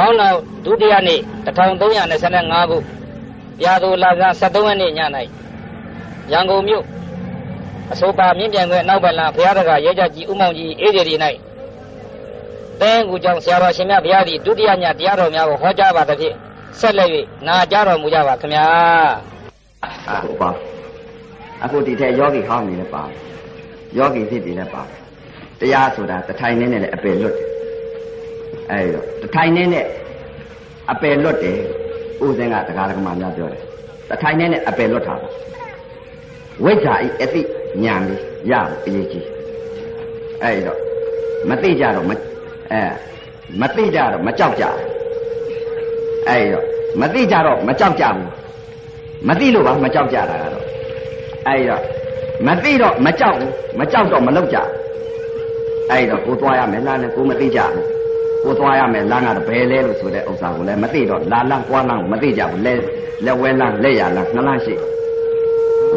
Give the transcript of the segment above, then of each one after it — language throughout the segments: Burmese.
ကောင်းနောက်ဒုတိယနေ့1325ခုရာသူလာဇန်73ရက်နေ့ည၌ရန်ကုန်မြို့အဆိုပါမြင့်ပြန်ခွဲနောက်ပလန်ဘုရားတကာရဲကြကြီးဥမောင်ကြီးအေးဒီ၌တဲကူကြောင့်ဆရာတော်ရှင်မြတ်ဘုရားသည်ဒုတိယညတရားတော်များကိုဟောကြားပါသဖြင့်ဆက်လက်၍နာကြားတော်မူကြပါခင်ဗျာအခုပါအခုဒီထက်ယောဂီဟောင်းနေလည်းပါယောဂီဖြစ်ပြီလည်းပါတရားဆိုတာတထိုင်နေနဲ့လည်းအပယ်လွတ်တယ် အဲဒီတော့တထိုင်နေနဲ့အပယ်လွတ်တယ်ဥစဉ်ကတရားဓမ္မများပြောတယ်တထိုင်နေနဲ့အပယ်လွတ်တာပါဝိဇ္ဇာဤအသိဉာဏ်လေးရဖို့အရေးကြီးအဲဒီတော့မသိကြတော့မအဲမသိကြတော့မကြောက်ကြအဲဒီတော့မသိကြတော့မကြောက်ကြဘူးမသိလို့ပါမကြောက်ကြတာကတော့အဲဒီတော့မသိတော့မကြောက်ဘူးမကြောက်တော့မလောက်ကြအဲဒီတော့ကိုသွားရမယ်လားနဲ့ကိုမသိကြဘူး ကိုသွားရမယ်လမ်းကတော့ဘယ်လဲလို့ဆိုတဲ့ဥစ္စာကိုလည်းမသိတော့လာလန်းကွာလန်းမသိကြဘူးလဲလက်ဝဲလန်းလက်ရလန်းနှလန်းရှိ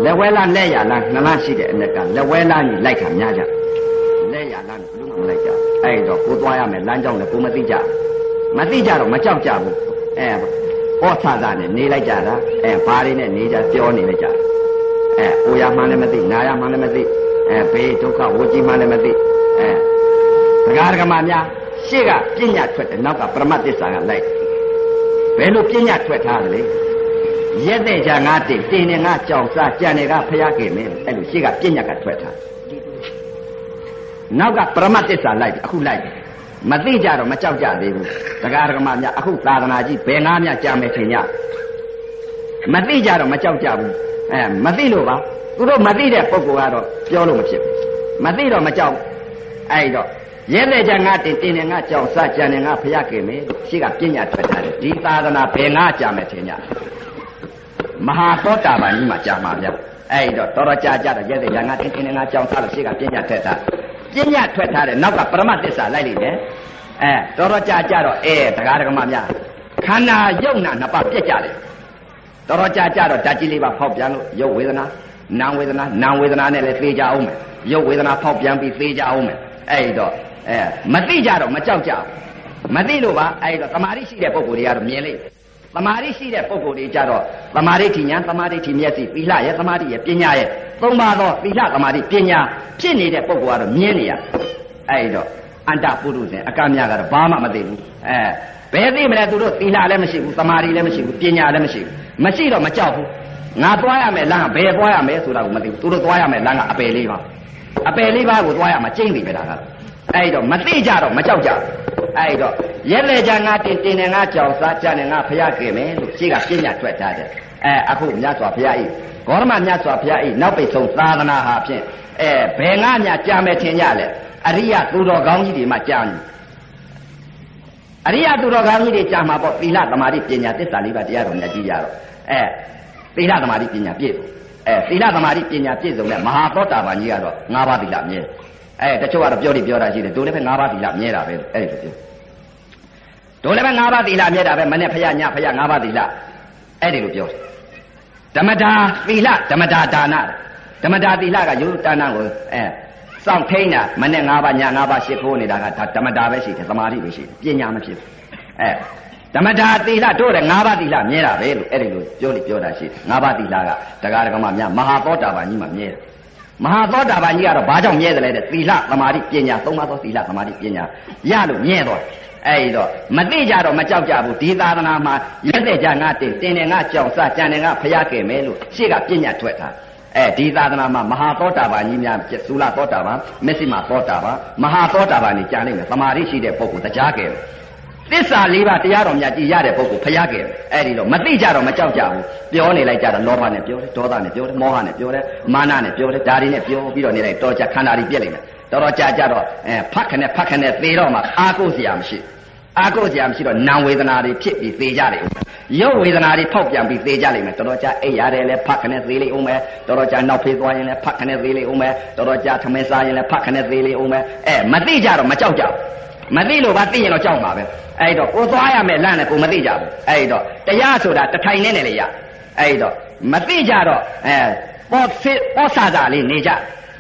လက်ဝဲလန်းလက်ရလန်းနှလန်းရှိတဲ့အ ਨੇ ကလက်ဝဲလန်းကြီးလိုက်တာများကြလက်ရလန်းဘယ်လိုမှမလိုက်ကြအဲ့တော့ကိုသွားရမယ်လမ်းကြောင်းလည်းကိုမသိကြမသိကြတော့မကြောက်ကြဘူးအဲဟောဆာသာနဲ့နေလိုက်ကြတာအဲဘာတွေနဲ့နေကြပြောနေလိုက်ကြအဲအိုရမှန်းလည်းမသိနာရမှန်းလည်းမသိအဲဘေးဒုက္ခဝကြီးမှန်းလည်းမသိအဲဒကာဒကမများ ရှေ့ကပညာထွက်တယ်နောက်ကပရမတ်သစ္စာကလိုက်ဘယ်လိုပညာထွက်ထားသလဲရက်တဲ့ကြငါတင်တင်နေငါကြောင်စားကြံနေကဖျားခဲ့မယ်အဲ့လိုရှေ့ကပညာကထွက်ထားနောက်ကပရမတ်သစ္စာလိုက်အခုလိုက်မသိကြတော့မကြောက်ကြသေးဘူးတရားဓမ္မများအခုသာသနာကြီးဘယ်ငါများကြာမယ်ထင်ကြမသိကြတော့မကြောက်ကြဘူးအဲမသိလို့ပါသူတို့မသိတဲ့ပုဂ္ဂိုလ်ကတော့ပြောလို့မဖြစ်ဘူးမသိတော့မကြောက်အဲ့တော့ ရဲတဲ့ကြငါတင်တင်နေငါကြောင်စကြံနေငါဖျက်ခဲ့မယ်ရှိကပညာထွက်ထားတယ်ဒီသာသနာဘယ်ငါကြာမယ်ထင်ကြမဟာသောတာပန်ကြီးမှာကြာမှာဗျအဲ့တော့တော်တော်ကြာကြာတော့ရဲတဲ့ကြငါတင်တင်နေငါကြောင်စလို့ရှိကပညာထွက်ထားပညာထွက်ထားတယ်နောက်ကပရမသစ္စာလိုက်လိမ့်မယ်အဲတော်တော်ကြာကြာတော့အဲတရားဓမ္မများခန္ဓာယုံနာနှစ်ပါးပြက်ကြတယ်တော်တော်ကြာကြာတော့ဓာတ်ကြီးလေးပါဖောက်ပြန်လို့ရုပ်ဝေဒနာနာဝေဒနာနာဝေဒနာနဲ့လည်းသိကြအောင်မယ်ရုပ်ဝေဒနာဖောက်ပြန်ပြီးသိကြအောင်မယ်အဲ့တော့ အဲမသိကြတော့မကြောက်ကြဘူးမသိလို့ပါအဲ့တော့တမာရီရှိတဲ့ပုံကိုယ်တွေကတော့မြင်လိမ့်တမာရီရှိတဲ့ပုံကိုယ်တွေကြတော့တမာရီထီညာတမာရီထီမျက်စိသီလရဲ့တမာရီရဲ့ပညာရဲ့သုံးပါသောသီလတမာရီပညာဖြစ်နေတဲ့ပုံကိုယ်ကတော့မြင်နေရအဲ့တော့အန္တပုရုဇဉ်အကမြကတော့ဘာမှမသိဘူးအဲဘယ်သိမလဲသူတို့သီလလည်းမရှိဘူးတမာရီလည်းမရှိဘူးပညာလည်းမရှိဘူးမရှိတော့မကြောက်ဘူးငါသွားရမယ်လမ်းကဘယ်သွားရမယ်ဆိုတာကိုမသိဘူးသူတို့သွားရမယ်လမ်းကအပယ်လေးပါအပယ်လေးပါးကိုသွားရမှာကျင့်ပြီပဲဒါကတော့ အဲ့တော့မသိကြတော့မကြောက်ကြအဲ့တော့ရက်လေကြငါတင်တင်နေငါကြောက်စားကြနေငါဖျားကြမယ်လို့ရှိကပြညာထွက်ထားတယ်အဲအခုမြတ်စွာဘုရားဤဂေါရမမြတ်စွာဘုရားဤနောက်ပိတ်ဆုံးသာသနာဟာဖြင့်အဲဘယ်ငါမြကြာမယ်ထင်ကြလဲအရိယသူတော်ကောင်းကြီးတွေမှကြာနေအရိယသူတော်ကောင်းကြီးတွေကြာမှာပေါ့သီလသမာဓိပညာသစ္စာလေးပါးတရားတော်မြတ်ကြီးရတော့အဲသီလသမာဓိပညာပြည့်အဲသီလသမာဓိပညာပြည့်စုံတဲ့မဟာသောတာပန်ကြီးကတော့၅ပါးသီလမြဲ အဲတချို့ကတော့ပြောနေပြောတာရှိတယ်တို့လည်းပဲ၅ပါးသီလမြဲတာပဲအဲ့ဒီလိုပြောတို့လည်းပဲ၅ပါးသီလမြဲတာပဲမနဲ့ဖရညဖရ၅ပါးသီလအဲ့ဒီလိုပြောတယ်ဓမ္မတာသီလဓမ္မတာဒါနဓမ္မတာသီလကယုဒါနကိုအဲစောင့်ထိန်တာမနဲ့၅ပါးည၅ပါးရှစ်ခိုးနေတာကဓမ္မတာပဲရှိတယ်သမာဓိပဲရှိတယ်ပညာမဖြစ်ဘူးအဲဓမ္မတာသီလတို့တဲ့၅ပါးသီလမြဲတာပဲလို့အဲ့ဒီလိုပြောနေပြောတာရှိတယ်၅ပါးသီလကတရားဓမ္မများမဟာသောတာပန်ကြီးမှာမြဲတယ် မဟာသောတာပန်ကြီးကတော့ဘာကြောင့်မြဲတယ်လဲတဲ့သီလသမာဓိပညာသုံးပါးသောသီလသမာဓိပညာရလို့မြဲသွားအဲ့တော့မသိကြတော့မကြောက်ကြဘူးဒီသာသနာမှာရက်တဲ့ကြငါတင်တင်တယ်ငါကြောင်စကြံတယ်ငါဖျားခဲ့မယ်လို့ရှေ့ကပညာထွက်တာအဲဒီသာသနာမှာမဟာသောတာပန်ကြီးများသုလသောတာပန်မက်စိမသောတာပန်မဟာသောတာပန်ကြီးကြားနိုင်မယ်သမာဓိရှိတဲ့ပုဂ္ဂိုလ်တရားကဲ သစ္စာလေးပါးတရားတော်များကြည်ရတဲ့ပုဂ္ဂိုလ်ဖျားကဲအဲ့ဒီတော့မသိကြတော့မကြောက်ကြဘူးပြောနေလိုက်ကြတော့လောဘနဲ့ပြောတယ်ဒေါသနဲ့ပြောတယ်မောဟနဲ့ပြောတယ်မာနနဲ့ပြောတယ်ဒါတွေနဲ့ပြောပြီးတော့နေလိုက်တော်ကြခန္ဓာတွေပြက်လိုက်တယ်တော်တော်ကြာကြတော့အဲဖတ်ခနဲ့ဖတ်ခနဲ့သေတော့မှအာကိုစရာမရှိအာကိုစရာမရှိတော့နာဝေဒနာတွေဖြစ်ပြီးသေကြတယ်ရုပ်ဝေဒနာတွေဖောက်ပြန်ပြီးသေကြလိမ့်မယ်တော်တော်ကြာအိပ်ရတယ်လဲဖတ်ခနဲ့သေလိမ့်အောင်မယ်တော်တော်ကြာနောက်ဖေးသွားရင်လဲဖတ်ခနဲ့သေလိမ့်အောင်မယ်တော်တော်ကြာထမင်းစားရင်လဲဖတ်ခနဲ့သေလိမ့်အောင်မယ်အဲမသိကြတော့မကြောက်ကြ မသိလို့ပါသိရင်တော့ကြောက်မှာပဲအဲ့တော့ကိုသွားရမယ်လမ်းနဲ့ကိုမသိကြဘူးအဲ့တော့တရားဆိုတာတထိုင်နဲ့နဲ့လေရအဲ့တော့မသိကြတော့အဲပေါ်စစ်ပေါ်ဆာစာလေးနေကြ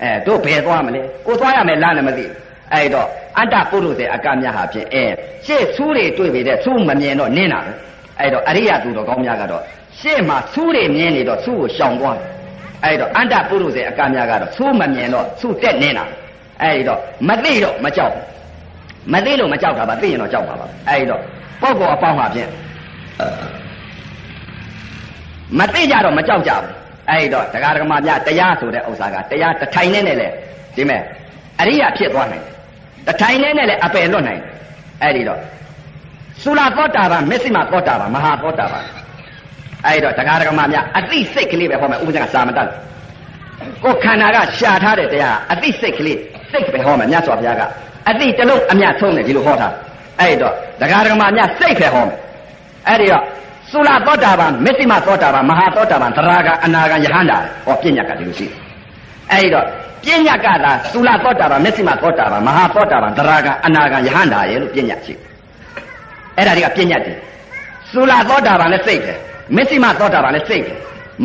အဲတို့ဘယ်သွားမလဲကိုသွားရမယ်လမ်းနဲ့မသိအဲ့တော့အတ္တပုရုသေအကမြဟာဖြင့်အဲရှေ့ဆူးတွေတွေ့ပြီတဲ့ဆူးမမြင်တော့နင်းတာပဲအဲ့တော့အရိယသူတော်ကောင်းများကတော့ရှေ့မှာဆူးတွေမြင်နေတော့ဆူးကိုရှောင်သွားအဲ့တော့အတ္တပုရုသေအကမြကတော့ဆူးမမြင်တော့ဆူးတက်နင်းတာအဲ့တော့မသိတော့မကြောက် မသိလို့မကြောက်တာပါသိရင်တော့ကြောက်ပါပါအဲ့တော့ပုဂ္ဂိုလ်အပေါင်းဟာဖြင့်မသိကြတော့မကြောက်ကြဘူးအဲ့တော့တရားဓမ္မများတရားဆိုတဲ့ဥစ္စာကတရားတထိုင်နဲ့နဲ့လေဒီမဲ့အရိယာဖြစ်သွားနိုင်တယ်တထိုင်နဲ့နဲ့လည်းအပယ်လွတ်နိုင်တယ်အဲ့ဒီတော့သုလသောတာပန်မစ္စိမသောတာပန်မဟာသောတာပန်အဲ့တော့တရားဓမ္မများအသိစိတ်ကလေးပဲဟောမယ်ဥပဇင်ကစာမတတ်ကိုခန္ဓာကရှာထားတဲ့တရားအသိစိတ်ကလေးစိတ်ပဲဟောမယ်မြတ်စွာဘုရားက အသိတလုံးအမြတ်ဆုံးတယ်ဒီလိုဟောထားအဲ့တော့တရားဓမ္မများစိတ်ပဲဟောမယ်အဲ့ဒီတော့သုလသောတာပန်မစ္စိမသောတာပန်မဟာသောတာပန်သရဂအနာဂယဟန္တာဟောပြညာကဒီလိုရှိအဲ့တော့ပြညာကသာသုလသောတာပန်မစ္စိမသောတာပန်မဟာသောတာပန်သရဂအနာဂယဟန္တာရဲ့လို့ပြညာရှိအဲ့ဒါတွေကပြညာတယ်သုလသောတာပန်လည်းစိတ်ပဲမစ္စိမသောတာပန်လည်းစိတ်ပဲ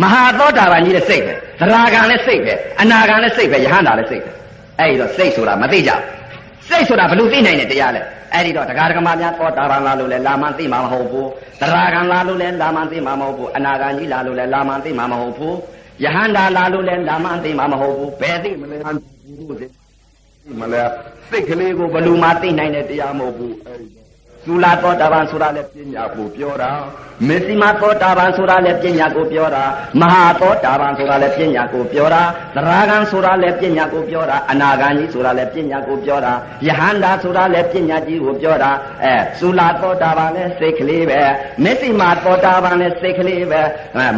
မဟာသောတာပန်ကြီးလည်းစိတ်ပဲသရဂံလည်းစိတ်ပဲအနာဂံလည်းစိတ်ပဲယဟန္တာလည်းစိတ်ပဲအဲ့တော့စိတ်ဆိုတာမသိကြဘူး စိတ်ဆိုတာဘလို့သိနိုင်တဲ့တရားလဲအဲ့ဒီတော့တရားဓမ္မများသောတာပန်လာလို့လဲလာမှသိမှာမဟုတ်ဘူးသရဂံလာလို့လဲလာမှသိမှာမဟုတ်ဘူးအနာဂံကြီးလာလို့လဲလာမှသိမှာမဟုတ်ဘူးယဟန္တာလာလို့လဲလာမှသိမှာမဟုတ်ဘူးဘယ်သိမလဲဘူးသိမလဲစိတ်ကလေးကိုဘလို့မှသိနိုင်တဲ့တရားမဟုတ်ဘူးအဲ့ဒီ သုလာသောတာပန်ဆိုတာလည်းပညာကိုပြောတာမေစီမသောတာပန်ဆိုတာလည်းပညာကိုပြောတာမဟာသောတာပန်ဆိုတာလည်းပညာကိုပြောတာသရဂံဆိုတာလည်းပညာကိုပြောတာအနာဂံကြီးဆိုတာလည်းပညာကိုပြောတာယဟန္တာဆိုတာလည်းပညာကြီးကိုပြောတာအဲသုလာသောတာပန်လည်းစိတ်ကလေးပဲမေစီမသောတာပန်လည်းစိတ်ကလေးပဲ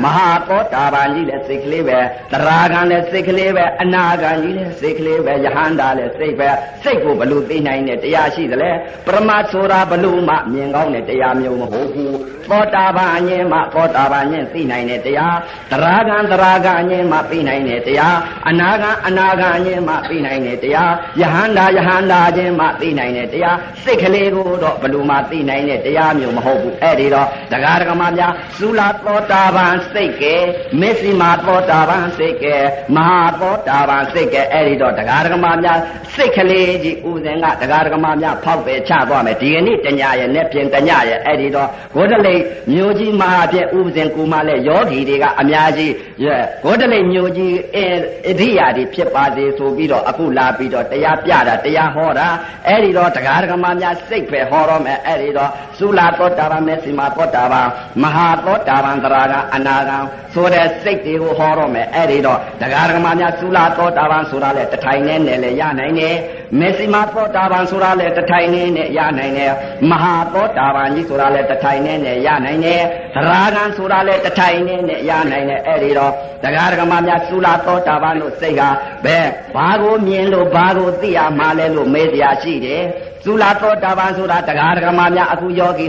မဟာသောတာပန်ကြီးလည်းစိတ်ကလေးပဲသရဂံလည်းစိတ်ကလေးပဲအနာဂံကြီးလည်းစိတ်ကလေးပဲယဟန္တာလည်းစိတ်ပဲစိတ်ကိုဘလို့သိနိုင်တဲ့တရားရှိသလဲပရမတ်ဆိုတာဘလို့မှမြင်ကောင်းတဲ့တရားမျိုးမဟုတ်ဘူးသောတာပန်အငြင်းမှသောတာပန်ညင်းသိနိုင်တဲ့တရားတရာဂံတရာဂံအငြင်းမှသိနိုင်တဲ့တရားအနာဂံအနာဂံအငြင်းမှသိနိုင်တဲ့တရားယဟန္တာယဟန္တာချင်းမှသိနိုင်တဲ့တရားစိတ်ကလေးကိုတော့ဘလို့မှသိနိုင်တဲ့တရားမျိုးမဟုတ်ဘူးအဲ့ဒီတော့တရားဓမ္မများသုလာသောတာပန်စိတ်ကဲမစ္စိမာသောတာပန်စိတ်ကဲမဟာသောတာပန်စိတ်ကဲအဲ့ဒီတော့တရားဓမ္မများစိတ်ကလေးကြီးဥစဉ်ကတရားဓမ္မများဖောက်ပဲချသွားမယ်ဒီကနေ့တညာရဲ့နဲ့ပြင်တညရဲ့အဲ့ဒီတော့ဂေါတလိတ်မြို့ကြီးမဟာပြည့်ဥပဇင်ကူမလည်းယောဂီတွေကအများကြီးဂေါတလိတ်မြို့ကြီးအဓိယာတွေဖြစ်ပါစေဆိုပြီးတော့အခုလာပြီးတော့တရားပြတာတရားဟောတာအဲ့ဒီတော့တရားဓမ္မများစိတ်ပဲဟောတော့မယ်အဲ့ဒီတော့သုလာသောတာပန်မေစီမာသောတာပန်မဟာသောတာပန်သရကအနာဂံဆိုတဲ့စိတ်တွေကိုဟောတော့မယ်အဲ့ဒီတော့တရားဓမ္မများသုလာသောတာပန်ဆိုတာလေတထိုင်နဲ့နဲ့လည်းရနိုင်တယ် မေစီမာသောတာပန်ဆိုတာလေတထိုင်နဲ့နဲ့ရနိုင်တယ်မဟာသောတာပန်ကြီးဆိုတာလေတထိုင်နဲ့နဲ့ရနိုင်တယ်သရဂံဆိုတာလေတထိုင်နဲ့နဲ့ရနိုင်တယ်အဲ့ဒီတော့တရားဓမ္မများသုလာသောတာပန်လို့စိတ်ကဘယ်ဘာကိုမြင်လို့ဘာကိုသိရမှာလဲလို့မေးစရာရှိတယ် သုလာသောတာပန်ဆိုတာတရားဓမ္မများအခုယောဂီ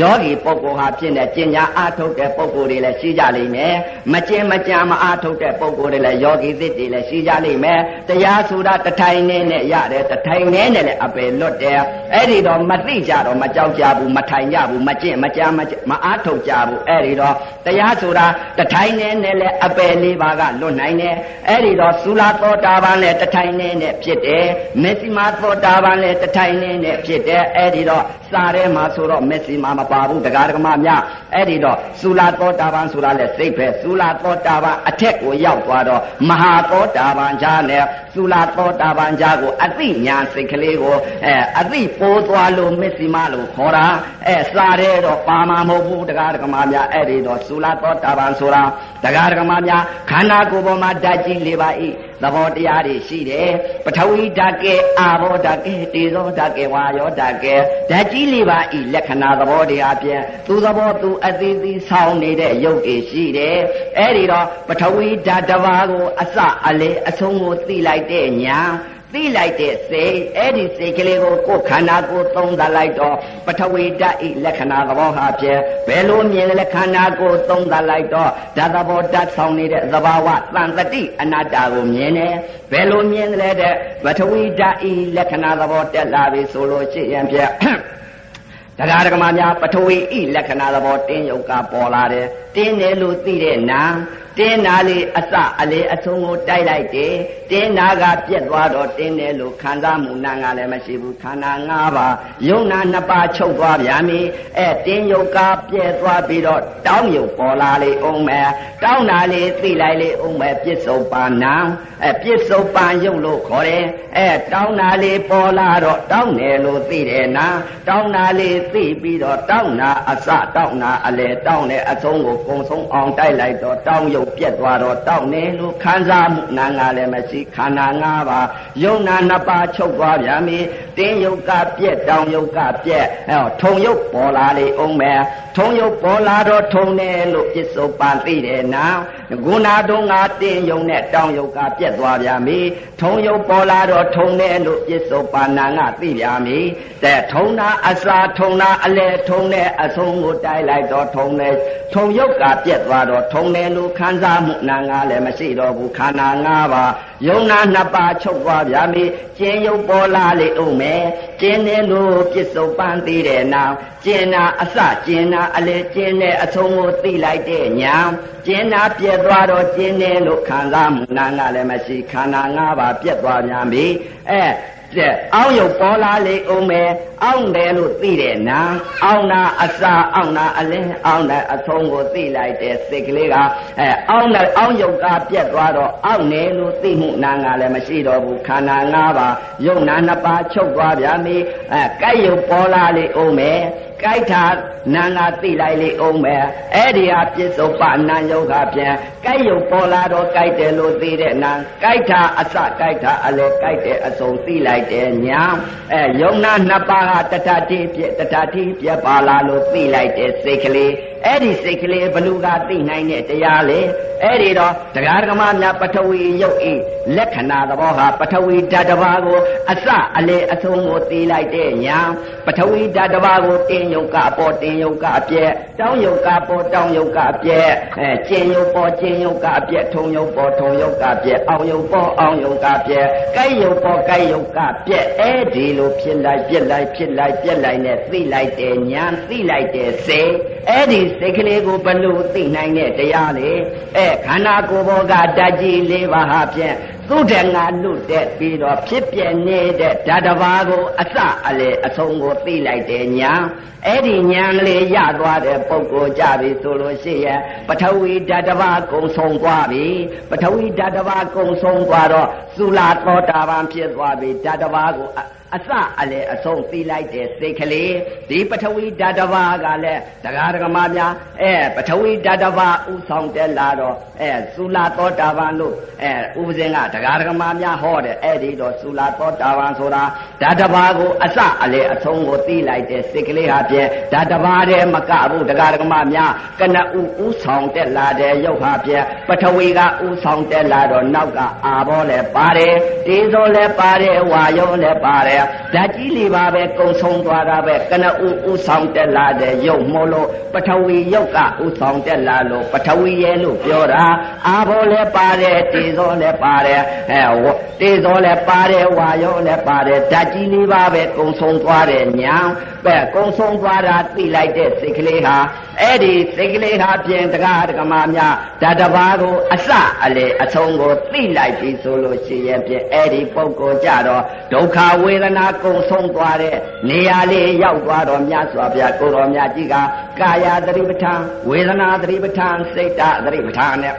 ယောဂီပုဂ္ဂိုလ်ဟာဖြစ်နေကျင်ညာအာထုတ်တဲ့ပုဂ္ဂိုလ်တွေလည်းရှိကြလိမ့်မယ်မကျင်မကြံမအာထုတ်တဲ့ပုဂ္ဂိုလ်တွေလည်းယောဂီသစ်တွေလည်းရှိကြလိမ့်မယ်တရားဆိုတာတထိုင်နဲ့နဲ့ရတယ်တထိုင်နဲ့နဲ့လည်းအပယ်လွတ်တယ်အဲ့ဒီတော့မသိကြတော့မကြောက်ကြဘူးမထိုင်ကြဘူးမကျင်မကြံမအာထုတ်ကြဘူးအဲ့ဒီတော့တရားဆိုတာတထိုင်နဲ့နဲ့လည်းအပယ်လေးပါးကလွတ်နိုင်တယ်အဲ့ဒီတော့သုလာသောတာပန်လည်းတထိုင်နဲ့နဲ့ဖြစ်တယ်မေစီမာသောတာပန်လည်းတထိုင်နဲ့နဲ့ဖြစ်တယ်အဲ့ဒီတော့စာထဲမှာဆိုတော့မေစီမာမပါဘူးတရားဓမ္မများအဲ့ဒီတော့သုလာသောတာပန်ဆိုတာလည်းစိတ်ပဲသုလာသောတာပန်အထက်ကိုရောက်သွားတော့မဟာသောတာပန်ဈာနဲ့သုလာသောတာပန်ဈာကိုအသိညာစိတ်ကလေးကိုအဲအသိပိုးသွားလို့မေစီမာလို့ခေါ်တာအဲစာထဲတော့ပါမှာမဟုတ်ဘူးတရားဓမ္မများအဲ့ဒီတော့သုလာသောတာပန်ဆိုတာတရားဓမ္မများခန္ဓာကိုယ်ပေါ်မှာဓာတ်ကြီးလေးပါဤသဘောတရားတွေရှိတယ်ပထဝီဓာတ်ကဲအာဘောဓာတ်ကဲတေဇောဓာတ်ကဲဝါယောဓာတ်ကဲဓာတ်ကြီးလေးပါဤလက္ခဏာသဘောတရားဖြင့်သူသဘောသူအသေးသေးဆောင်းနေတဲ့ရုပ်တွေရှိတယ်အဲ့ဒီတော့ပထဝီဓာတ်တစ်ပါးကိုအစအလေအဆုံးကိုသိလိုက်တဲ့ညာ သိလိုက်တဲ့စိတ်အဲ့ဒီစိတ်ကလေးကိုကိုယ်ခန္ဓာကိုယ်သုံးသလိုက်တော့ပထဝီဓာတ်ဤလက္ခဏာသဘောဟာဖြင့်ဘယ်လိုမြင်လဲခန္ဓာကိုယ်သုံးသလိုက်တော့ဓာတ်သဘောဓာတ်ဆောင်နေတဲ့သဘာဝတန်တတိအနတ္တကိုမြင်တယ်ဘယ်လိုမြင်လဲတဲ့ပထဝီဓာတ်ဤလက္ခဏာသဘောတက်လာပြီဆိုလို့ရှိရင်ဖြင့်တရားဓမ္မများပထဝီဤလက္ခဏာသဘောတင်းယုတ်ကပေါ်လာတယ်တင်းတယ်လို့သိတဲ့နာဟ တင်းနာလေးအစအလေအဆုံးကိုတိုက်လိုက်တယ်တင်းနာကပြက်သွားတော့တင်းတယ်လို့ခံစားမှုနာငါလည်းမရှိဘူးခန္ဓာ၅ပါးယုံနာနှစ်ပါးချုပ်သွားဗျာမီအဲတင်းယုတ်ကပြက်သွားပြီးတော့တောင်းယုတ်ပေါ်လာလေအောင်မယ်တောင်းနာလေးသိလိုက်လေအောင်မယ်ပြစ္ဆုတ်ပါဏံအဲပြစ္ဆုတ်ပန်ယုတ်လို့ခေါ်တယ်အဲတောင်းနာလေးပေါ်လာတော့တောင်းတယ်လို့သိတယ်နာတောင်းနာလေးသိပြီးတော့တောင်းနာအစတောင်းနာအလေတောင်းတဲ့အဆုံးကိုကုံဆုံးအောင်တိုက်လိုက်တော့တောင်းယုတ်ပြက်သွားတော့တောင်းတယ်လို့ခံစားမှုနာငါလည်းမရှိခန္ဓာ၅ပါးယုံနာနှစ်ပါးချုပ်သွားဗျာမီတင်းယုတ်ကပြက်တောင်းယုတ်ကပြက်အဲထုံယုတ်ပေါ်လာလေအောင်မယ် ထုံယုတ်ပေါ်လာတော့ထုံတယ်လို့ပြစ္ဆုတ်ပန်သိတယ်နာဂုဏတုံးငါတင်းယုံနဲ့တောင်းယုတ်ကပြက်သွားဗျာမီထုံယုတ်ပေါ်လာတော့ထုံတယ်လို့ပြစ္ဆုတ်ပန်နာငါသိဗျာမီတဲ့ထုံနာအစာထုံနာအလေထုံတဲ့အဆုံးကိုတိုက်လိုက်တော့ထုံတယ်ထုံယုတ်ကပြက်သွားတော့ထုံတယ်လို့ခံစားမှုနာငါလည်းမရှိတော့ဘူးခန္ဓာ၅ပါးယုံနာနှစ်ပါးချုပ်သွားဗျာမီကျင်းယုတ်ပေါ်လာလေဦးမယ် ကျင်းတယ်လို့ပြစ္ဆုတ်ပန်သိတဲ့နောက်ကျင်းနာအစကျင်းနာအလေကျင်းတဲ့အဆုံးကိုသိလိုက်တဲ့ညာကျင်းနာပြက်သွားတော့ကျင်းတယ်လို့ခံစားမှုနာငါလည်းမရှိခန္ဓာ၅ပါးပြက်သွားပြန်ပြီအဲတဲ့ အောင်းရုပ်ပေါ်လာလေဦးမယ်အောင်းတယ်လို့သိတယ်နာအောင်းနာအစာအောင်းနာအလင်းအောင်းတဲ့အဆုံးကိုသိလိုက်တဲ့စိတ်ကလေးကအဲအောင်းတဲ့အောင်းရုပ်ကပြက်သွားတော့အောင်းတယ်လို့သိမှုနာငါလည်းမရှိတော့ဘူးခန္ဓာ၅ပါးယုံနာနှစ်ပါးချုပ်သွားပြန်ပြီအဲကြိုက်ရုပ်ပေါ်လာလေဦးမယ် ကြိုက်တာနာငါသိလိုက်လေအောင်မယ်အဲ့ဒီဟာပြစ္ဆုတ်ပနာယုတ်ကပြန်ကြိုက်ရုပ်ပေါ်လာတော့ကြိုက်တယ်လို့သိတဲ့နာကြိုက်တာအစကြိုက်တာအလဲကြိုက်တဲ့အစုံသိလိုက်တယ်ညာအဲယုံနာနှစ်ပါးဟာတထတိပြတထတိပြပါလာလို့သိလိုက်တဲ့စိတ်ကလေးအဲ့ဒီစိတ်ကလေးဘလူကသိနိုင်တဲ့တရားလေအဲ့ဒီတော့တရားဓမ္မများပထဝီယုတ်ဤလက္ခဏာသဘောဟာပထဝီဓာတ်တစ်ပါးကိုအစအလေအဆုံးကိုသိလိုက်တဲ့ညာပထဝီဓာတ်တစ်ပါးကိုတင်းယုတ်ကပေါ်တင်းယုတ်ကအပြက်တောင်းယုတ်ကပေါ်တောင်းယုတ်ကအပြက်အဲကျင်ယုတ်ပေါ်ကျင်ယုတ်ကအပြက်ထုံယုတ်ပေါ်ထုံယုတ်ကအပြက်အောင်ယုတ်ပေါ်အောင်ယုတ်ကအပြက်ကိုက်ယုတ်ပေါ်ကိုက်ယုတ်ကပြက်အဲ့ဒီလိုဖြစ်လိုက်ပြက်လိုက်ဖြစ်လိုက်ပြက်လိုက်နဲ့သိလိုက်တဲ့ညာသိလိုက်တဲ့စေ အဲ့ဒီစိတ်ကလေးကိုဘလို့သိနိုင်တဲ့တရားလေအဲခန္ဓာကိုယ်ဘောကဓာတ်ကြီး၄ပါးဟာဖြင့်သူတငါလွတ်တဲ့ပြီးတော့ဖြစ်ပြနေတဲ့ဓာတ်တစ်ပါးကိုအစအလေအဆုံးကိုသိလိုက်တဲ့ညာအဲ့ဒီညာလေးရသွားတဲ့ပုံကိုကြပြီဆိုလို့ရှိရင်ပထဝီဓာတ်တစ်ပါးကုံဆုံးသွားပြီပထဝီဓာတ်တစ်ပါးကုံဆုံးသွားတော့သုလာသောတာပန်ဖြစ်သွားပြီဓာတ်တစ်ပါးကို အစအလေအဆုံးသိလိုက်တဲ့စိတ်ကလေးဒီပထဝီဓာတ်တစ်ပါးကလည်းတရားဓမ္မများအဲပထဝီဓာတ်တစ်ပါးဥဆောင်တက်လာတော့အဲသုလာသောတာပန်လို့အဲဥပဇင်ကတရားဓမ္မများဟောတယ်အဲ့ဒီတော့သုလာသောတာပန်ဆိုတာဓာတ်တစ်ပါးကိုအစအလေအဆုံးကိုသိလိုက်တဲ့စိတ်ကလေးဟာဖြင့်ဓာတ်တစ်ပါးတည်းမကဘူးတရားဓမ္မများကနဥဥဆောင်တက်လာတဲ့ရုပ်ဟာဖြင့်ပထဝီကဥဆောင်တက်လာတော့နောက်ကအာဘောလည်းပါတယ်တေဇောလည်းပါတယ်ဝါယောလည်းပါတယ်ဓာတ်ကြီးလေးပါပဲကုံဆုံးသွားတာပဲကနဥဥဆောင်တက်လာတဲ့ရုပ်မို့လို့ပထဝီရုပ်ကဥဆောင်တက်လာလို့ပထဝီရဲ့လို့ပြောတာအာဘောလည်းပါတယ်တေဇောလည်းပါတယ်အဲတေဇောလည်းပါတယ်ဝါယောလည်းပါတယ်ဓာတ်ကြီးလေးပါပဲကုံဆုံးသွားတဲ့ညာပဲကုံဆုံးသွားတာသိလိုက်တဲ့စိတ်ကလေးဟာအဲ့ဒီစိတ်ကလေးဟာပြင်တကားတကမာများဓာတ်တစ်ပါးကိုအစအလေအဆုံးကိုသိလိုက်ပြီဆိုလို့ရှိရင်ပြင်အဲ့ဒီပုဂ္ဂိုလ်ကြတော့ဒုက္ခဝေဒနာကုံဆုံးသွားတဲ့နေရာလေးရောက်သွားတော့မြတ်စွာဘုရားကိုတော်မြတ်ကြီးကကာယသတိပဋ္ဌာန်ဝေဒနာသတိပဋ္ဌာန်စိတ်တသတိပဋ္ဌာန်နဲ့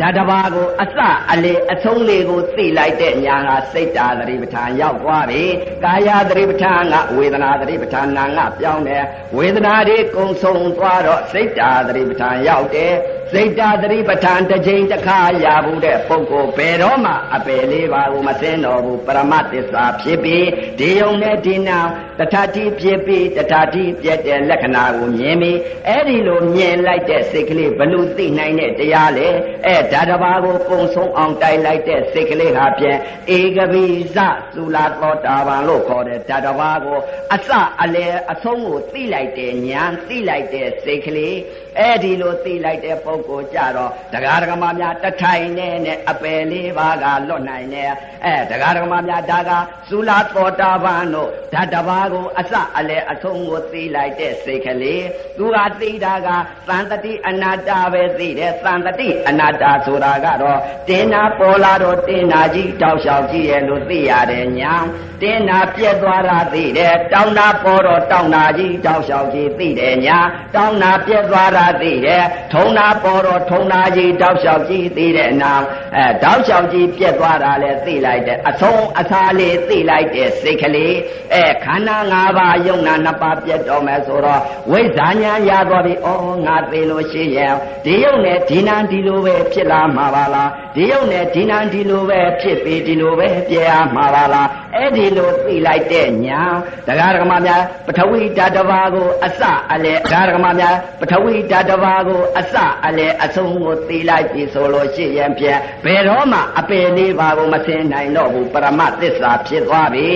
ဒါတဘာကိုအစအလေအဆုံးလေးကိုသိလိုက်တဲ့ညာကစိတ်တာသတိပဋ္ဌာန်ရောက်သွားပြီကာယသတိပဋ္ဌာန်ကဝေဒနာသတိပဋ္ဌာန်နာငါပြောင်းတယ်ဝေဒနာတွေကုံဆုံးသွားတော့စိတ်တာသတိပဋ္ဌာန်ရောက်တယ်စိတ်တာသတိပဋ္ဌာန်တစ်ချိန်တစ်ခါရဘူးတဲ့ပုဂ္ဂိုလ်ဘယ်တော့မှအပယ်လေးပါကိုမစင်းတော်ဘူးပရမသစ္စာဖြစ်ပြီးဒီယုံနဲ့ဒီနာတထတိဖြစ်ပြီးတထတိပြည့်တဲ့လက္ခဏာကိုမြင်ပြီးအဲ့ဒီလိုမြင်လိုက်တဲ့စိတ်ကလေးဘလို့သိနိုင်တဲ့တရားလေအဲဓာတဘာကိုကုံဆုံးအောင်တိုက်လိုက်တဲ့စိတ်ကလေးဟာဖြင့်ဧကပိစသုလာသောတာပန်လို့ခေါ်တဲ့ဓာတဘာကိုအစအလယ်အဆုံးကိုသိလိုက်တဲ့ဉာဏ်သိလိုက်တဲ့စိတ်ကလေးအဲ့ဒီလိုသိလိုက်တဲ့ပုဂ္ဂိုလ်ကြတော့တရားဓမ္မများတထိုင်နဲ့နဲ့အပယ်လေးပါးကလွတ်နိုင်တယ်အဲတရားဓမ္မများဒါကသုလာသောတာပန်တို့ဓာတဘာကိုအစအလယ်အဆုံးကိုသိလိုက်တဲ့စိတ်ကလေးသူကသိတာကသံတတိအနာတ္တပဲသိတယ်သံတတိအနာတ္တဆိုတာကတော့တင်းနာပေါ်လာတော့တင်းနာကြီးတောက်လျှောက်ကြည့်ရဲ့လို့သိရတယ်ညာတင်းနာပြက်သွားတာသိတယ်တောင်းနာပေါ်တော့တောင်းနာကြီးတောက်လျှောက်ကြည့်သိတယ်ညာတောင်းနာပြက်သွားတာသိတယ်ထုံနာပေါ်တော့ထုံနာကြီးတောက်လျှောက်ကြည့်သိတဲ့နာအဲတောက်လျှောက်ကြည့်ပြက်သွားတာလည်းသိလိုက်တယ်အဆုံးအစာလေးသိလိုက်တဲ့စိတ်ကလေးအဲခန္ဓာ၅ပါးယုံနာနှစ်ပါးပြက်တော့မယ်ဆိုတော့ဝိဇ္ဇာဉာဏ်ရသွားပြီဩငါသိလို့ရှိရဲ့ဒီယုံနဲ့ဒီနာဒီလိုပဲဖြစ်လာမှာပါလားဒီယုံနဲ့ဒီနာဒီလိုပဲဖြစ်ပြီးဒီလိုပဲပြဲမှာပါလားအဲ့ဒီလိုသိလိုက်တဲ့ညာတရားဓမ္မများပထဝီဓာတဘာကိုအစအလေတရားဓမ္မများပထဝီဓာတဘာကိုအစအလေအဆုံးကိုသိလိုက်ပြီဆိုလို့ရှိရင်ဖြင့်ဘယ်တော့မှအပယ်လေးပါကိုမစင်နိုင်တော့ဘူးပရမသစ္စာဖြစ်သွားပြီ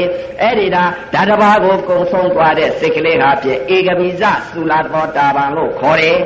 အဲ့ဒီဒါဓာတဘာကိုကုံဆုံးသွားတဲ့စိတ်ကလေးဟာဖြင့်ဧကပိစသုလာသောတာပန်လို့ခေါ်တယ်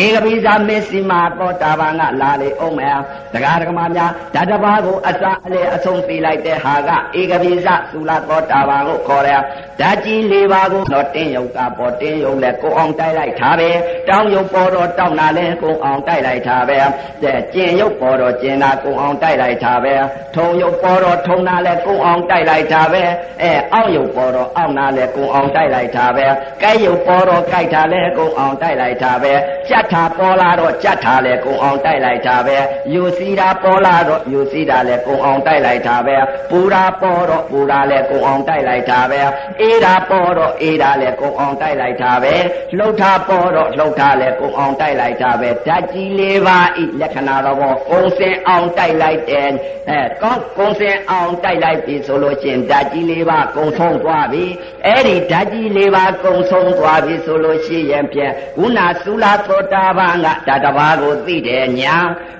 ဧကပိဇာမေစီမာသောတာပန်ကလာလေအောင်မယ်တရားဓမ္မများဓာတဘာကိုအစအလေအဆုံးသိလိုက်တဲ့ဟာကဧကပိဇသုလာသောတာပန်ကိုခေါ်တယ်ဓာကြီး၄ပါးကိုတော့တင်းယုတ်ကပေါ်တင်းယုတ်လဲကိုအောင်တိုက်လိုက်တာပဲတောင်းယုတ်ပေါ်တော့တောင်းတာလဲကိုအောင်တိုက်လိုက်တာပဲတဲ့ကျင်ယုတ်ပေါ်တော့ကျင်တာကိုအောင်တိုက်လိုက်တာပဲထုံယုတ်ပေါ်တော့ထုံတာလဲကိုအောင်တိုက်လိုက်တာပဲအဲအောက်ယုတ်ပေါ်တော့အောက်နာလဲကိုအောင်တိုက်လိုက်တာပဲကဲယုတ်ပေါ်တော့ကြိုက်တာလဲကိုအောင်တိုက်လိုက်တာပဲကြက်ထာပေါ်လာတော့ကြက်ထာလဲကိုအောင်တိုက်လိုက်တာပဲယူစီတာပေါ်လာတော့ယူစီတာလဲကိုအောင်တိုက်လိုက်တာပဲပူတာပေါ်တော့ပူတာလဲကိုအောင်တိုက်လိုက်တာပဲအေးတာပေါ်တော့အေးတာလဲကိုအောင်တိုက်လိုက်တာပဲလှုပ်တာပေါ်တော့လှုပ်တာလဲကိုအောင်တိုက်လိုက်တာပဲဓာတ်ကြီးလေးပါဤလက္ခဏာတော့ကုံစင်အောင်တိုက်လိုက်တယ်အဲကောင်းကုံစင်အောင်တိုက်လိုက်ပြီဆိုလို့ချင်းဓာတ်ကြီးလေးပါကုံဆုံးသွားပြီအဲ့ဒီဓာတ်ကြီးလေးပါကုံဆုံးသွားပြီဆိုလို့ရှိရင်ဖြင့်ခုနသုလာသောတာပန်ကဓာတ်တစ်ပါးကိုသိတယ်ညာ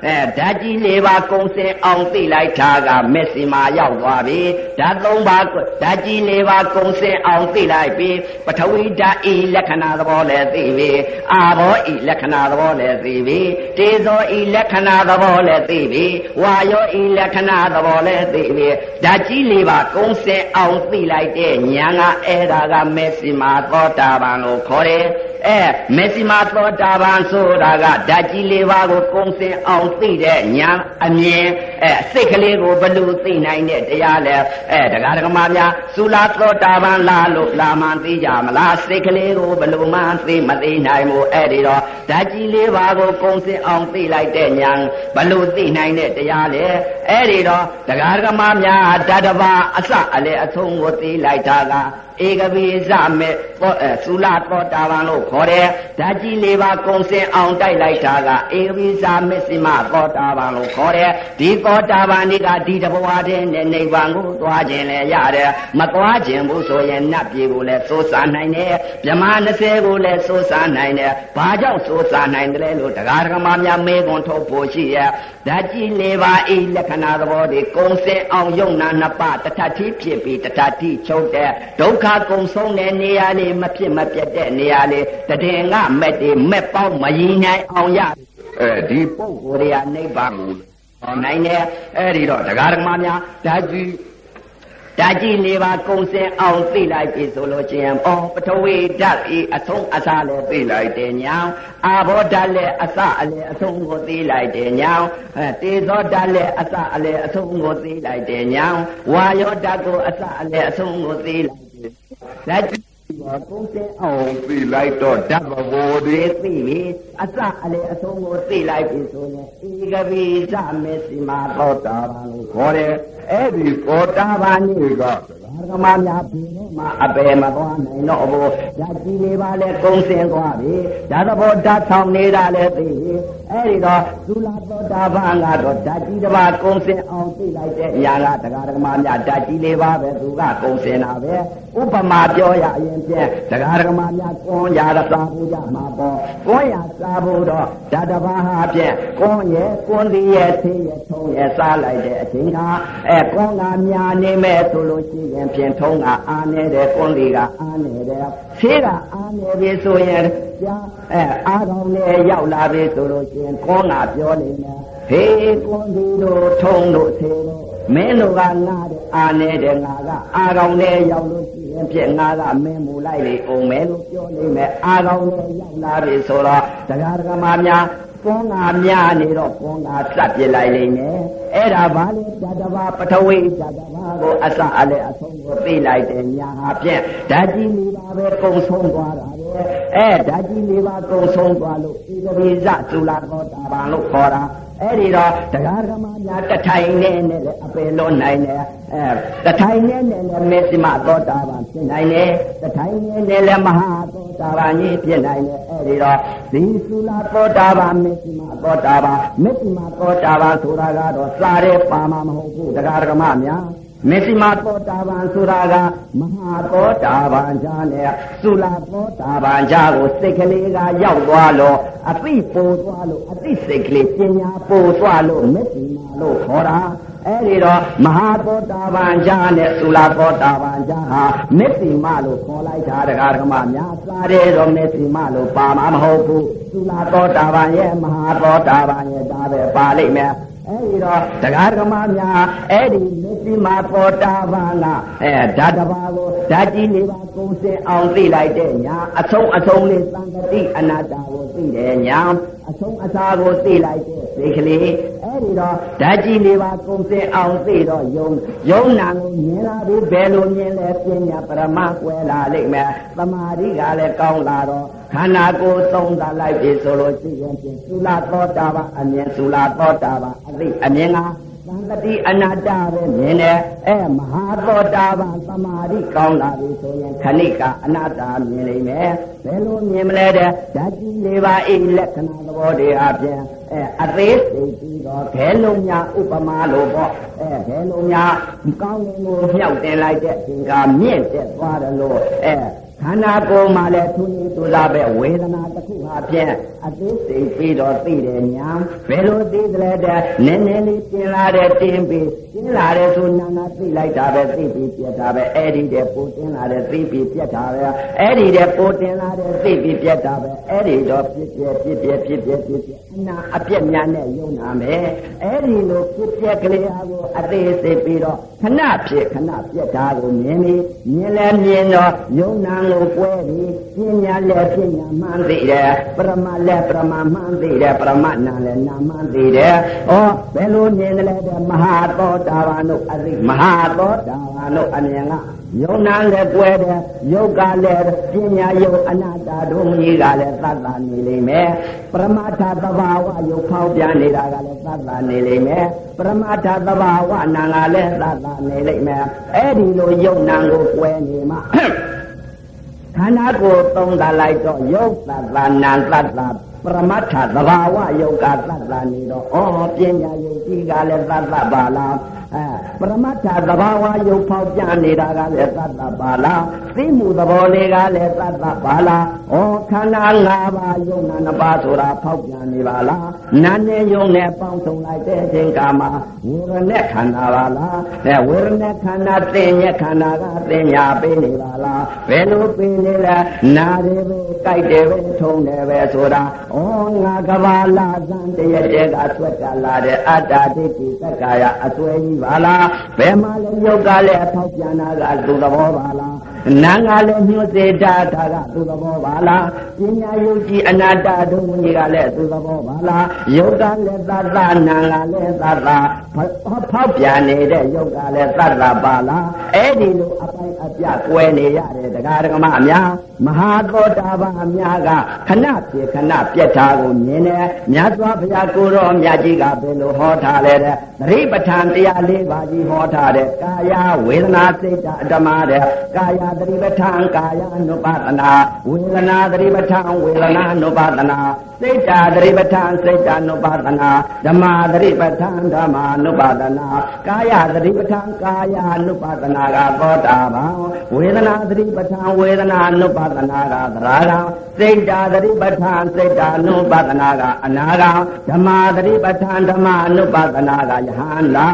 အဲဓာတ်ကြီးလေးပါကုံစင်အောင်သိလိုက်တာကမက်စီမာရောက်သွားပြီဓာတ်သုံးပါးဓာတ်ကြီးလေးပါကုံစင်အောင်သိလိုက်ပြီပထဝီဓာတ်ဤလက္ခဏာသဘောလည်းသိပြီအာဘောဤလက္ခဏာသဘောလည်းသိပြီတေဇောဤလက္ခဏာသဘောလည်းသိပြီဝါယောဤလက္ခဏာသဘောလည်းသိပြီဓာတ်ကြီးလေးပါကုံစင်အောင်သိလိုက်တဲ့ညာကအဲ့ဒါကမက်စီမာသောတာပန်ကိုခေါ်တယ်အဲမက်စီမာသောတာပန်ဆိုတာကဓာတ်ကြီးလေးပါးကိုကုံစင်အောင်သိတဲ့ညာအမြင်အဲစိတ်ကလေးကိုဘလူသိနိုင်တဲ့တရားလဲအဲတရားဓမ္မများသုလာသောတာပန်လာလို့လာမှန်သိကြမလားစိတ်ကလေးကိုဘလူမှန်သိမသိနိုင်ဘူးအဲ့ဒီတော့ဓာတ်ကြီးလေးပါးကိုကုံစင်အောင်သိလိုက်တဲ့ညာဘလူသိနိုင်တဲ့တရားလဲအဲ့ဒီတော့တရားဓမ္မများဓာတ်တပါအစအလေအဆုံးကိုသိလိုက်တာကဧကပိစမေသောသုလသောတာပန်လို့ခေါ်တယ်ဓာကြီးလေးပါကုံစင်အောင်တိုက်လိုက်တာကဧကပိစမစ္စမသောတာပန်လို့ခေါ်တယ်ဒီသောတာပန်ဒီကဒီတဘဝတည်းနဲ့နိဗ္ဗာန်ကိုသွားခြင်းလည်းရတယ်မသွားခြင်းဘူးဆိုရင်နတ်ပြည်ကိုလည်းစိုးစားနိုင်တယ်မြမ20ကိုလည်းစိုးစားနိုင်တယ်ဘာကြောင့်စိုးစားနိုင်တယ်လို့တရားဓမ္မများမေးခွန်းထုတ်ဖို့ရှိရဲ့ဓာကြီးလေးပါဤလက္ခဏာသဘောတွေကုံစင်အောင်ယုံနာနှစ်ပါးတထတိဖြစ်ပြီးတထတိချုပ်တဲ့ဒုက္ခကုံဆုံးတဲ့နေရာလေးမဖြစ်မပြတ်တဲ့နေရာလေးတည်ငါမက်တွေမက်ပေါင်းမရင်နိုင်အောင်ရအဲဒီပုဂ္ဂိုလ်တွေကနိဗ္ဗာန်ကိုဟောနိုင်တယ်အဲ့ဒီတော့တရားဓမ္မများဓာကြီးဓာကြီးလေးပါကုံစင်အောင်သိလိုက်ပြီဆိုလို့ချင်းဩပထဝီဓာတ်ဤအဆုံးအစလည်းသိလိုက်တယ်ညာအာဘောဓာတ်လည်းအစအလည်းအဆုံးကိုသိလိုက်တယ်ညာအဲတေဇောဓာတ်လည်းအစအလည်းအဆုံးကိုသိလိုက်တယ်ညာဝါယောဓာတ်ကိုအစအလည်းအဆုံးကိုသိလိုက် တယ်ဓာကြီးပါကုန်းစင်အောင်သိလိုက်တော့ဓာတ်ဘောတွေသိပြီအစအလေအဆုံးကိုသိလိုက်ပြီဆိုရင်ဧကပိစမေစီမာသောတာပန်ကိုခေါ်တယ်အဲ့ဒီသောတာပန်ကြီးကဓမ္မများဘယ်တော့မှအပယ်မသွားနိုင်တော့ဘူးဓာတ်ကြီးလေးပါလဲကုန်းစင်သွားပြီဓာတ်ဘောဓာတ်ဆောင်နေတာလဲသိပြီ အဲ့ဒီတော့သုလာသောတာပန်ကတော့ဓာတ်ကြီးတစ်ပါးကုံစင်အောင်သိလိုက်တဲ့ညာကတရားဓမ္မများဓာတ်ကြီးလေးပါပဲသူကကုံစင်တာပဲဥပမာပြောရရင်ဖြင့်တရားဓမ္မများကွန်ရတာဘူးကြမှာပေါ့ကွန်ရစားဖို့တော့ဓာတ်တစ်ပါးဟာဖြင့်ကွန်ရဲ့ကွန်ဒီရဲ့သေးရဲ့ထုံးရဲ့စားလိုက်တဲ့အချိန်ကအဲကွန်ကများနေမဲ့ဆိုလို့ရှိရင်ဖြင့်ထုံးကအားနေတဲ့ကွန်ဒီကအားနေတဲ့သေးကအားနေပြီဆိုရင် ကြာအဲအားကောင်းနဲ့ရောက်လာပြီဆိုလို့ရှိရင်ကွန်ကပြောနေမယ်ဟေးကွန်ဒီတို့ထုံးတို့သေးတို့မင်းတို့ကငါတဲ့အာနေတဲ့ငါကအာကောင်းနဲ့ရောက်လို့ရှိရင်ဖြင့်ငါကမင်းမူလိုက်လေအောင်မယ်လို့ပြောနေမယ်အာကောင်းနဲ့ရောက်လာပြီဆိုတော့တရားဓမ္မများကွန်ကများနေတော့ကွန်ကစပ်ပြလိုက်လိမ့်မယ်အဲ့ဒါဘာလဲဇာတဘာပထဝီဇာတဘာကိုအစအလဲအဆုံးကိုသိလိုက်တယ်ညာဟာဖြင့်ဓာတ်ကြီးလေးပါပဲကုံဆုံးသွားတာပဲ အဲဓာတ်ကြီးလေးပါကုံဆုံးသွားလို့ဣတိပိဇသုလာသောတာပန်လို့ခေါ်တာအဲ့ဒီတော့တရားဓမ္မများတထိုင်နဲ့နဲ့အပယ်လို့နိုင်တယ်အဲတထိုင်နဲ့နဲ့လည်းမေသိမသောတာပန်ဖြစ်နိုင်တယ်တထိုင်နဲ့နဲ့လည်းမဟာသောတာပန်ကြီးဖြစ်နိုင်တယ်အဲ့ဒီတော့ဒီသုလာသောတာပန်မေသိမသောတာပန်မေသိမသောတာပန်ဆိုတာကတော့စားတဲ့ပါမှာမဟုတ်ဘူးတရားဓမ္မများ မေသိမသောတာပန်ဆိုတာကမဟာသောတာပန်ဈာနဲ့သုလာသောတာပန်ဈာကိုစိတ်ကလေးကရောက်သွားလို့အသိပိုသွားလို့အသိစိတ်ကလေးပညာပိုသွားလို့မေသိမလို့ခေါ်တာအဲ့ဒီတော့မဟာသောတာပန်ဈာနဲ့သုလာသောတာပန်ဈာဟာမေသိမလို့ခေါ်လိုက်တာတရားဓမ္မများစားတယ်တော့မေသိမလို့ပါမှာမဟုတ်ဘူးသုလာသောတာပန်ရဲ့မဟာသောတာပန်ရဲ့ဒါပဲပါလိမ့်မယ်အဲ့ဒီတော့တရားဓမ္မများအဲ့ဒီ မျက်စိမှာပေါ်တာပါလားအဲဓာတ်တစ်ပါးကိုဓာတ်ကြီးလေးပါကုံစင်အောင်သိလိုက်တဲ့ညာအဆုံးအဆုံးလေးသံတတိအနာတ္တကိုသိတယ်ညာအဆုံးအစာကိုသိလိုက်တဲ့စိတ်ကလေးအဲ့ဒီတော့ဓာတ်ကြီးလေးပါကုံစင်အောင်သိတော့ယုံယုံနာကိုမြင်လာပြီးဘယ်လိုမြင်လဲပညာပရမကွယ်လာလိမ့်မယ်သမာဓိကလည်းကောင်းလာတော့ခန္ဓာကိုယ်သုံးသလိုက်ပြီဆိုလို့ရှိရင်ဖြင့်သုလာသောတာပန်အမြင်သုလာသောတာပန်အသိအမြင်ကသံ တတိအနာတ္တပဲမြင်တယ်အဲမဟာသောတာပန်သမာဓိကောင်းလာပြီဆိုရင်ခဏိကအနာတ္တမြင်နိုင်မယ်ဘယ်လိုမြင်မလဲတဲ့ဓာတ်ကြီးလေးပါအိလက္ခဏာသဘောတွေအပြင်အဲအသေးစိတ်ပြီးတော့ခဲလုံးများဥပမာလို့ပေါ့အဲခဲလုံးများကောင်းကင်ကိုမြောက်တင်လိုက်တဲ့အချိန်ကမြင့်တက်သွားတယ်လို့အဲခန္ဓာကိုယ်မှာလည်းသူရင်သူလာပဲဝေဒနာတစ်ခုဟာဖြင့် အသေးစိတ်ပြီးတော့သိတယ်ညာဘယ်လိုသိသလဲတဲ့နည်းနည်းလေးပြင်လာတဲ့တင်းပြီးပြင်လာတဲ့ဆိုနာနာသိလိုက်တာပဲသိပြီးပြတ်တာပဲအဲ့ဒီတဲ့ပိုတင်လာတဲ့သိပြီးပြတ်တာပဲအဲ့ဒီတဲ့ပိုတင်လာတဲ့သိပြီးပြတ်တာပဲအဲ့ဒီတော့ဖြစ်ပြဖြစ်ပြဖြစ်ပြဖြစ်ပြအနာအပြက်များနဲ့ယုံနာမယ်အဲ့ဒီလိုဖြစ်ပြကလေးအားကိုအသေးစိတ်ပြီးတော့ခဏဖြစ်ခဏပြတ်တာကိုမြင်နေမြင်လဲမြင်တော့ယုံနာကိုကွဲပြီးပညာလည်းပညာမှန်သိတယ်ပရမလည်းပရမမှန်သိတယ်ပရမနာလည်းနာမှန်သိတယ်ဩဘယ်လိုမြင်တယ်လဲတဲ့မဟာသောတာပန်တို့အသိမဟာသောတာပန်တို့အမြင်ကယုံနာလည်းကွဲတယ်ယုတ်ကလည်းပညာယုတ်အနာတ္တတို့ကြီးကလည်းသတ်တာနေလိမ့်မယ်ပရမတ္ထသဘာဝယုတ်ဖောက်ပြန်နေတာကလည်းသတ်တာနေလိမ့်မယ်ပရမတ္ထသဘာဝနာကလည်းသတ်တာနေလိမ့်မယ်အဲ့ဒီလိုယုတ်နာကိုကွဲနေမှ ခန္ဓာကိုယ်သုံးသလိုက်တော့ယုတ်သတ္တနာသတ္တပရမတ္ထသဘာဝယုတ်ကသတ္တနေတော့ဩပညာယုတ်ကြီးကလည်းသတ္တပါလားအဲပရမတ္ထသဘာဝယုတ်ဖောက်ပြနေတာကလည်းသတ္တပါလားသိမှုသဘောလေးကလည်းသတ္တပါလားဩခန္ဓာ၅ပါးယုံနာနှစ်ပါးဆိုတာဖောက်ပြနေပါလား နာနဲ့ယုံနဲ့ပေါင်းစုံလိုက်တဲ့အချိန်ကာမှာဝေရณะခန္ဓာပါလားအဲဝေရณะခန္ဓာသင်ညက်ခန္ဓာကသင်ညာပေးနေပါလားဘယ်လိုပေးနေလဲနာတွေပဲကြိုက်တယ်ပဲထုံတယ်ပဲဆိုတာဩငါကဘာလာသံတရတဲ့ကဆွတ်ကြလာတဲ့အတ္တဒိဋ္ဌိသက္ကာယအစွဲကြီးပါလားဘယ်မှာလဲယုတ်ကလည်းဖောက်ပြန်တာကသူသဘောပါလား နာငါလည်းညှို့စေတာဒါကသူသဘောပါလားပညာယုတ်ကြီးအနာတ္တဒုံကြီးကလည်းသူသဘောပါလားယုတ်ကလည်းသတ္တနာငါလည်းသတ္တဖောက်ပြန်နေတဲ့ယုတ်ကလည်းသတ္တပါလားအဲ့ဒီလိုအပိုင်းအပြကွဲနေရတယ်တရားဓမ္မအများမဟာသောတာပန်အများကခဏပြေခဏပြက်တာကိုမြင်တယ်မြတ်စွာဘုရားကိုရောမြတ်ကြီးကဘယ်လိုဟောထားလဲတဲ့သတိပဋ္ဌာန်တရား၄ပါးကြီးဟောထားတယ်ကာယဝေဒနာစိတ်ဓာတ်ဓမ္မတဲ့ကာယ वेदनादरी बैठां कायानुपातना वेदनादरी बैठां वेदनानुपातना सेचादरी बैठां सेचानुपातना धमादरी बैठां धमानुपातना कायादरी बैठां कायानुपातना का पोता भाव वेदनादरी बैठां वेदनानुपातना का धरागा सेचादरी बैठां सेचानुपातना का अनागा धमादरी बैठां धमानुपातना का यहाँ ला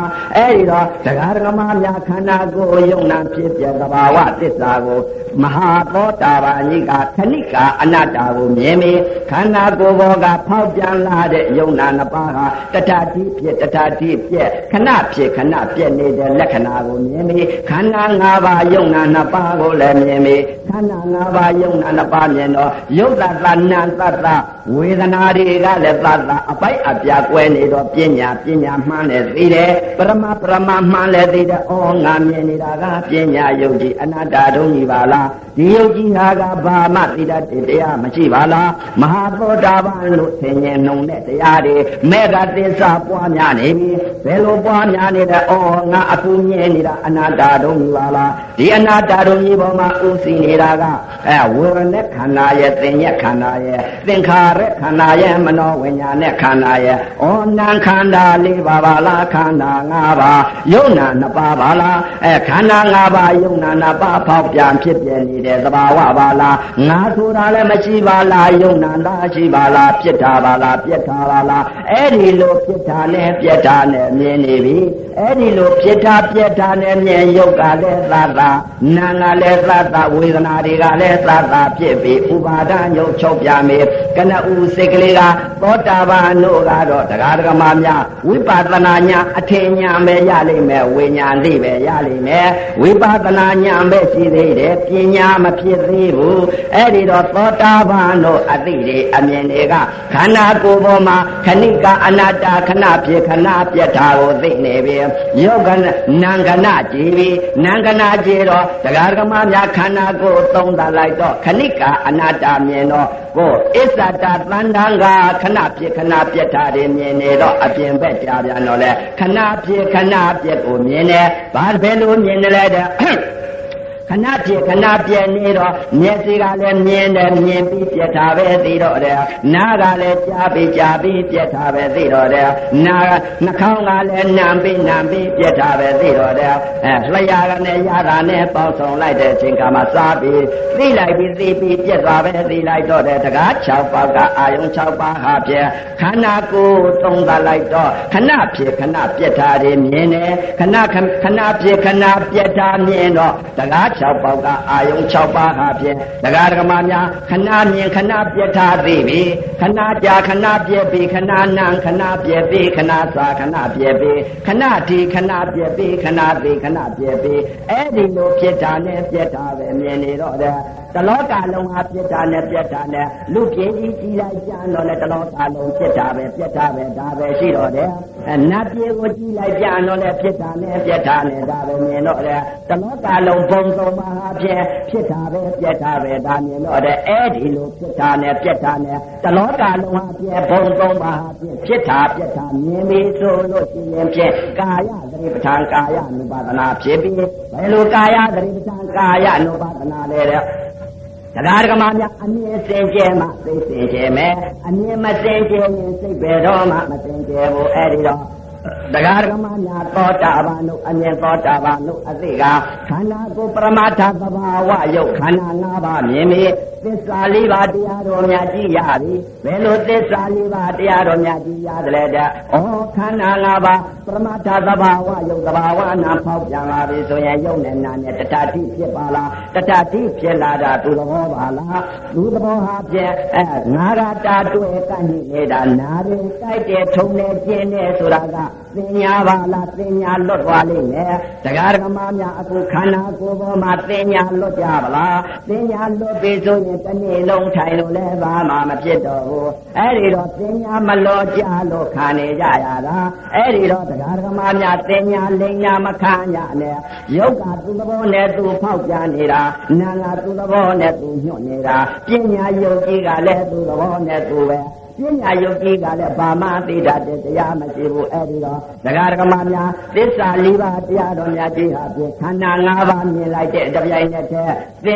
ऐ တော့တရားဓမ္မများခန္ဓာကိုယ်ယုံနာဖြစ်ပြသဘာဝသစ္စာကိုမဟာသောတာပန်ကြီးကခဏိကအနတ္တကိုမြင်ပြီးခန္ဓာကိုယ်ဘောကဖောက်ပြန်လာတဲ့ယုံနာနှစ်ပါးဟာတထတိဖြစ်တထတိပြက်ခဏဖြစ်ခဏပြက်နေတဲ့လက္ခဏာကိုမြင်ပြီးခန္ဓာ၅ပါးယုံနာနှစ်ပါးကိုလည်းမြင်ပြီးခန္ဓာ၅ပါးယုံနာနှစ်ပါးမြင်တော့ယုတ်တတနာတတဝေဒနာတွေကလည်းသတ္တအပိုက်အပြာကွဲနေတော့ပညာပညာမှန်းလည်းသိတယ်ပရမပရမမှန်းလည်းသိတယ်ဩငါမြင်နေတာကပညာယုတ်ကြီးအနတ္တတုံးကြီးပါလားဒီယုတ်ကြီးဟာကဘာမှသိတတ်တဲ့တရားမရှိပါလားမဟာသောတာပန်လို့သင်ញင်နှုံတဲ့တရားတွေမေဃသစ္စာပွားများနေပြီဘယ်လိုပွားများနေလဲဩငါအပူမြင်နေတာအနတ္တတုံးကြီးပါလားဒီအနတ္တတုံးကြီးပေါ်မှာဥသိနေတာကအဲဝေဒနဲ့ခန္ဓာရဲ့သင်ညက်ခန္ဓာရဲ့သင်္ခါရခန္ဓာရဲ့မနောဝိညာဉ်နဲ့ခန္ဓာရဲ့ဩနာခန္ဓာလေးပါပါလားခန္ဓာ၅ပါးယုံနာနှစ်ပါးပါလားအဲခန္ဓာ၅ပါးယုံနာနှစ်ပါးဖောက်ပြန်ဖြစ်ပြနေတဲ့သဘာဝပါလားငါဆိုတာလည်းမရှိပါလားယုံနာလားရှိပါလားပြစ်တာပါလားပြစ်တာပါလားအဲ့ဒီလိုပြစ်တာနဲ့ပြစ်တာနဲ့မြင်နေပြီအဲ့ဒီလိုပြစ်တာပြစ်တာနဲ့မြင်ယုတ်ကလည်းသတ္တနာကလည်းသတ္တဝေဒနာတွေကလည်းသတ္တဖြစ်ပြီးဥပါဒညုတ်ချုပ်ပြမေ ကနဦးစိတ်ကလေးကသောတာပန်တို့ကတော့တရားဓမ္မများဝိပဿနာညာအထင်ညာပဲရလိမ့်မယ်ဝိညာဉ်လေးပဲရလိမ့်မယ်ဝိပဿနာညာပဲရှိသေးတယ်ပညာမဖြစ်သေးဘူးအဲ့ဒီတော့သောတာပန်တို့အသိတွေအမြင်တွေကခန္ဓာကိုယ်ပေါ်မှာခဏိကအနတ္တခဏဖြစ်ခဏပြတ်တာကိုသိနေပြီယောကနံကနာကြည်ပြီနံကနာကြည်တော့တရားဓမ္မများခန္ဓာကိုယ်သုံးသလိုက်တော့ခဏိကအနတ္တမြင်တော့ ကိုအစ္ဆတသန္တံကခဏဖြစ်ခဏပြတ်တာတွေမြင်နေတော့အပြင်ဘက်ကြာပြန်တော့လေခဏဖြစ်ခဏပြတ်ကိုမြင်တယ်ဘာဘယ်လိုမြင်တယ်လဲတဲ့ ခဏပြည့်ခဏပြည့်နေတော့မျက်စိကလည်းမြင်တယ်မြင်ပြီးပြက်တာပဲသိတော့တယ်နားကလည်းကြားပြီးကြားပြီးပြက်တာပဲသိတော့တယ်နားနှာခေါင်းကလည်းနံပြီးနံပြီးပြက်တာပဲသိတော့တယ်အဲလျှာကလည်းရတာနဲ့ပေါင်းဆောင်လိုက်တဲ့အချိန်ကမှစားပြီးသိလိုက်ပြီးသိပြီးပြက်တာပဲသိလိုက်တော့တယ်တကား6ပါးကအာယုံ6ပါးဟာပြက်ခန္ဓာကိုယ်သုံးသလိုက်တော့ခဏဖြစ်ခဏပြက်တာတွေမြင်တယ်ခဏခဏဖြစ်ခဏပြက်တာမြင်တော့တကား6ပေါက်ကအာယုံ6ပါးဟာဖြင့်တရားဓမ္မများခဏမြင်ခဏပြတ်ထားသေးပြီခဏကြာခဏပြည့်ပြီခဏနံခဏပြည့်ပြီခဏစာခဏပြည့်ပြီခဏဒီခဏပြည့်ပြီခဏသေးခဏပြည့်ပြီအဲ့ဒီလိုဖြစ်တာနဲ့ပြတ်တာပဲမြင်နေတော့တဲ့တလောကလုံးဟာပြစ်တာနဲ့ပြက်တာနဲ့လူပြင်းကြီးကြီးလိုက်ကြတော့လေတလောကလုံးပြစ်တာပဲပြက်တာပဲဒါပဲရှိတော့တယ်အနတ်ပြေကိုကြီးလိုက်ကြတော့လေပြစ်တာနဲ့ပြက်တာနဲ့ဒါပဲမြင်တော့တယ်တလောကလုံးဘုံသုံးပါးဟာဖြင့်ဖြစ်တာပဲပြက်တာပဲဒါမြင်တော့တယ်အဲ့ဒီလိုပြစ်တာနဲ့ပြက်တာနဲ့တလောကလုံးဟာပြက်ဘုံသုံးပါးဟာဖြင့်ဖြစ်တာပြက်တာမြင်ပြီးဆိုလို့ရှိရင်ဖြင့်ကာယသတိပဋ္ဌာန်ကာယ ानु ပါဒနာဖြစ်ပြီးဘယ်လိုကာယသတိပဋ္ဌာန်ကာယ ानु ပါဒနာလဲတဲ့တရားဓမ္မများအမြင်စင်ကြဲမှသိစင်ကြဲမယ်အမြင်မစင်ကြဲရင်စိတ်ပဲတော့မှမစင်ကြဲဘူးအဲ့ဒီတော့ တရားဓမ္မများသောတာပန်တို့အမြင်သောတာပန်တို့အသိကခန္ဓာကိုယ်ပရမတ္ထသဘာဝယုတ်ခန္ဓာ၅ပါးမြင်ပြီးသစ္စာလေးပါးတရားတော်များကြည့်ရပြီဘယ်လိုသစ္စာလေးပါးတရားတော်များကြည့်ရတယ်လဲတဲ့ဩခန္ဓာ၅ပါးပရမတ္ထသဘာဝယုတ်သဘာဝနာဖောက်ပြန်လာပြီဆိုရင်ယုတ်နဲ့နာနဲ့တတတိဖြစ်ပါလားတတတိဖြစ်လာတာသူသဘောပါလားသူသဘောဟာဖြင့်အဲငါရတာတွေ့ကန့်နေတာနာရင်တိုက်တယ်ထုံတယ်ကျင်းတယ်ဆိုတာကသင်ညာပါလားသင်ညာလွတ်သွားလိမ့်မယ်တရားဓမ္မများအခုခန္ဓာကိုယ်ပေါ်မှာသင်ညာလွတ်ကြပါလားသင်ညာလွတ်ပြီဆိုရင်တစ်နေ့လုံးထိုင်လို့လည်းဘာမှမဖြစ်တော့ဘူးအဲ့ဒီတော့သင်ညာမလောကြလို့ခံနေကြရတာအဲ့ဒီတော့တရားဓမ္မများသင်ညာလိညာမခံရနဲ့ယုတ်ကသူ့သဘောနဲ့သူဖောက်ပြန်နေတာနာကသူ့သဘောနဲ့သူညွတ်နေတာပညာယုတ်ကြီးကလည်းသူ့သဘောနဲ့သူပဲ ပညာယုတ်ကြီးကလည်းဘာမှသိတတ်တဲ့တရားမရှိဘူးအဲ့ဒီတော့တရားဓမ္မများသစ္စာ၄ပါးတရားတော်များကြီးဟာဖြင့်ခန္ဓာ၅ပါးမြင်လိုက်တဲ့တပြိုင်နက်တည်းသိ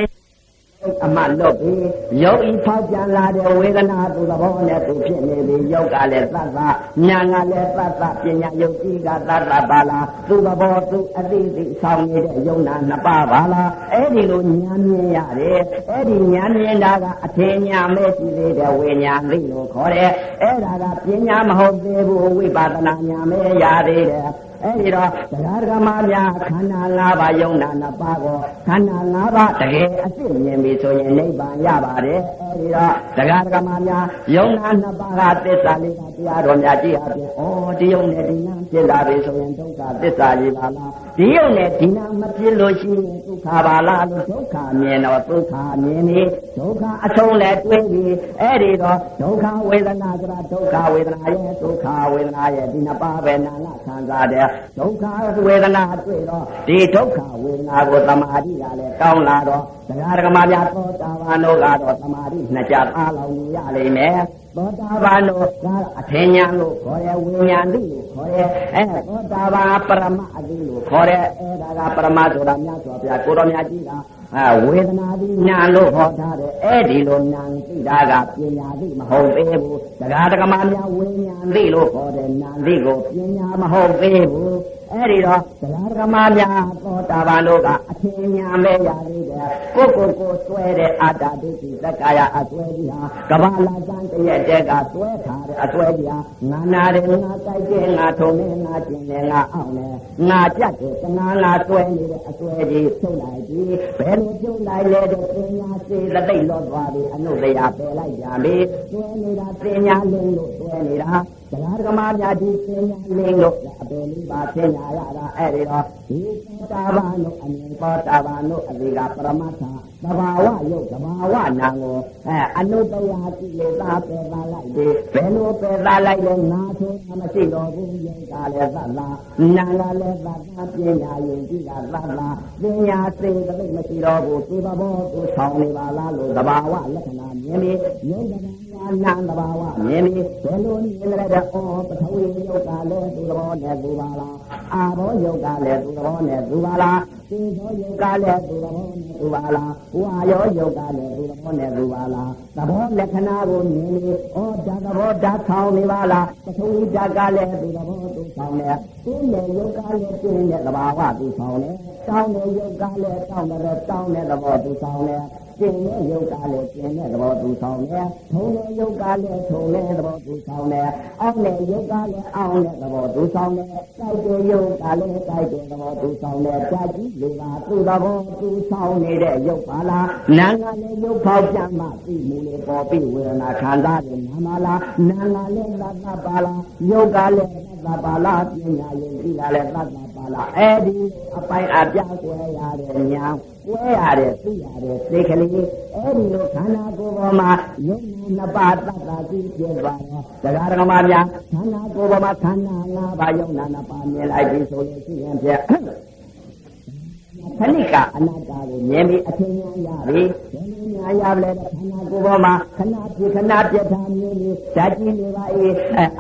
အမှလွတ်ပြီးယုတ်ဤဖောက်ပြန်လာတဲ့ဝေဒနာသူသဘောနဲ့သူဖြစ်နေပြီယုတ်ကလည်းသတ်သညာကလည်းသတ်သပညာယုတ်ကြီးကသတ်သပါလားသူသဘောသူအတိအသိဆောင်နေတဲ့ယုံနာနှစ်ပါးပါလားအဲ့ဒီလိုဉာဏ်မြင်ရတယ်အဲ့ဒီဉာဏ်မြင်တာကအထင်ညာမဲ့ရှိသေးတဲ့ဝိညာဉ်သိလို့ခေါ်တယ်အဲ့ဒါကပညာမဟုတ်သေးဘူးဝိပဿနာဉာဏ်မဲ့ရသေးတယ် အဲ့ဒီတော့တရားဓမ္မများခန္ဓာ၅ပါးယုံနာနှစ်ပါးကိုခန္ဓာ၅ပါးတကယ်အစ်စ်မြင်ပြီဆိုရင်နိဗ္ဗာန်ရပါတယ် အဲ့ဒီတော့တရားဓမ္မများယုံနာနှစ်ပါးကသစ္စာလေးပါးတရားတော်များကြည့်အပြင်ဩဒီယုံနဲ့ဒီနာဖြစ်လာပြီဆိုရင်ဒုက္ခသစ္စာကြီးပါလားဒီယုံနဲ့ဒီနာမဖြစ်လို့ရှိရင်ဒုက္ခပါလားလို့ဒုက္ခမြင်တော့ဒုက္ခမြင်ပြီဒုက္ခအဆုံးလည်းတွေးပြီအဲ့ဒီတော့ဒုက္ခဝေဒနာဆိုတာဒုက္ခဝေဒနာရဲ့ဒုက္ခဝေဒနာရဲ့ဒီနှစ်ပါးပဲနာနာခံစားတဲ့ဒုက္ခဝေဒနာတွေ့တော့ဒီဒုက္ခဝေဒနာကိုသမာဓိကလည်းကောင်းလာတော့ တရားဓမ္မများသောတာပန်တို့ကတော့သမာဓိနှစ်ကြအားလောင်ရလိမ့်မယ်သောတာပန်တို့ကအထင်ညာလို့ခေါ်ရဲဝိညာဉ်တိလို့ခေါ်ရဲအဲသောတာပန်ပရမအတိလို့ခေါ်ရဲအဲဒါကပရမဆိုတာမြတ်စွာဘုရားကိုတော်မြတ်ကြီးကအဲဝေဒနာတိနာလို့ဟောထားတယ်အဲ့ဒီလိုနာသိတာကပညာသိမဟုတ်သေးဘူးတရားဓမ္မများဝိညာဉ်သိလို့ခေါ်တယ်နာသိကိုပညာမဟုတ်သေးဘူး အဲ့ဒီတော့တရားဓမ္မများသောတာပန်တို့ကအထင်ညာမဲ့ရသေးတယ်ကိုကိုကိုဆွဲတဲ့အတ္တဒိဋ္ဌိသက္ကာယအဆွဲကြီးဟာကဘာလာစံတရက်တက်ကဆွဲထားတဲ့အဆွဲကြီးဟာငါနာတယ်ငါကြိုက်တယ်ငါထုံတယ်ငါကျင်တယ်ငါအောင်တယ်ငါကြက်တယ်တနာငါဆွဲနေတဲ့အဆွဲကြီးဖြုတ်လိုက်ပြီဘယ်လိုဖြုတ်လိုက်လဲတဲ့ပညာစေတသိက်လော့သွားပြီအနုတ္တရာပယ်လိုက်ကြပြီဆွဲနေတာပညာလင်းလို့ဆွဲနေတာ တရားဓမ္မများဒီပညာလင်းလို့အပယ်လေးပါပညာရတာအဲ့ဒီတော့ဒီတာဘာနုအမြင်ပေါ်တာဘာနုအလေးကပရမတ္ထသဘာဝယုတ်သဘာဝနာကိုအဲအနုတ္တရာကိလေသာပယ်သာလိုက်ပြီဘယ်လိုပယ်သာလိုက်လဲငါဆိုတာမရှိတော့ဘူးယုတ်ကလည်းသတ်လားနာကလည်းသတ်လားပညာယုံကြည်ကသတ်လားပညာစေတသိက်မရှိတော့ဘူးဒီဘဘောကိုဆောင်နေပါလားလို့သဘာဝလက္ခဏာမြင်ပြီးယုတ်တ ရားနာသဘာဝမြင်ပြီးဘယ်လိုမြင်လဲတဲ့ဩပထဝီယုတ်ကလည်းသူသဘောနဲ့သူပါလားအာဘောယုတ်ကလည်းသူသဘောနဲ့သူပါလားသေသောယုတ်ကလည်းသူသဘောနဲ့သူပါလားဝါယောယုတ်ကလည်းသူသဘောနဲ့သူပါလားသဘောလက္ခဏာကိုမြင်ပြီးဩဓာတ်သဘောဓာတ်ဆောင်နေပါလားပထဝီဓာတ်ကလည်းသူသဘောသူဆောင်တယ်သူနဲ့ယုတ်ကလည်းသူနဲ့သဘာဝသူဆောင်တယ်တောင်းတဲ့ယုတ်ကလည်းတောင်းတယ်တောင်းတဲ့သဘောသူဆောင်တယ် ကျင်တဲ့ယုတ်ကလည်းကျင်တဲ့သဘောသူဆောင်တယ်ထုံတဲ့ယုတ်ကလည်းထုံတဲ့သဘောသူဆောင်တယ်အောင်းတဲ့ယုတ်ကလည်းအောင်းတဲ့သဘောသူဆောင်တယ်တိုက်တဲ့ယုတ်ကလည်းတိုက်တဲ့သဘောသူဆောင်တယ်ကြကြီးလူကသူ့သဘောသူဆောင်နေတဲ့ယုတ်ပါလားနာငါလည်းယုတ်ဖောက်ပြန်မှသိမှုလေပေါ်ပြီးဝေဒနာခံစားတယ်နာမလားနာငါလည်းသတ္တပါလားယုတ်ကလည်းသတ္တပါလားပညာယုတ်ကြီးကလည်းသတ္တပါလားအဲ့ဒီအပိုင်အပြားကွယ်ရတဲ့ညာ ကွဲရတယ်သိရတယ်သိကလေးအဲ့ဒီလိုခန္ဓာကိုယ်ပေါ်မှာယုံနာနှစ်ပါးတတ်တာသိပြသွားတော့တရားဓမ္မများခန္ဓာကိုယ်ပေါ်မှာခန္ဓာ၅ပါးယုံနာနှစ်ပါးမြင်လိုက်ပြီဆိုလို့ရှိရင်ဖြင့် ခဏိကအနာတ္တကိုမြင်ပြီးအထင်ညာရပြီဘယ်လိုညာရလဲခန္ဓာကိုယ်ပေါ်မှာခဏပြခဏပြတာမျိုးလေးဓာတ်ကြီးနေပါ၏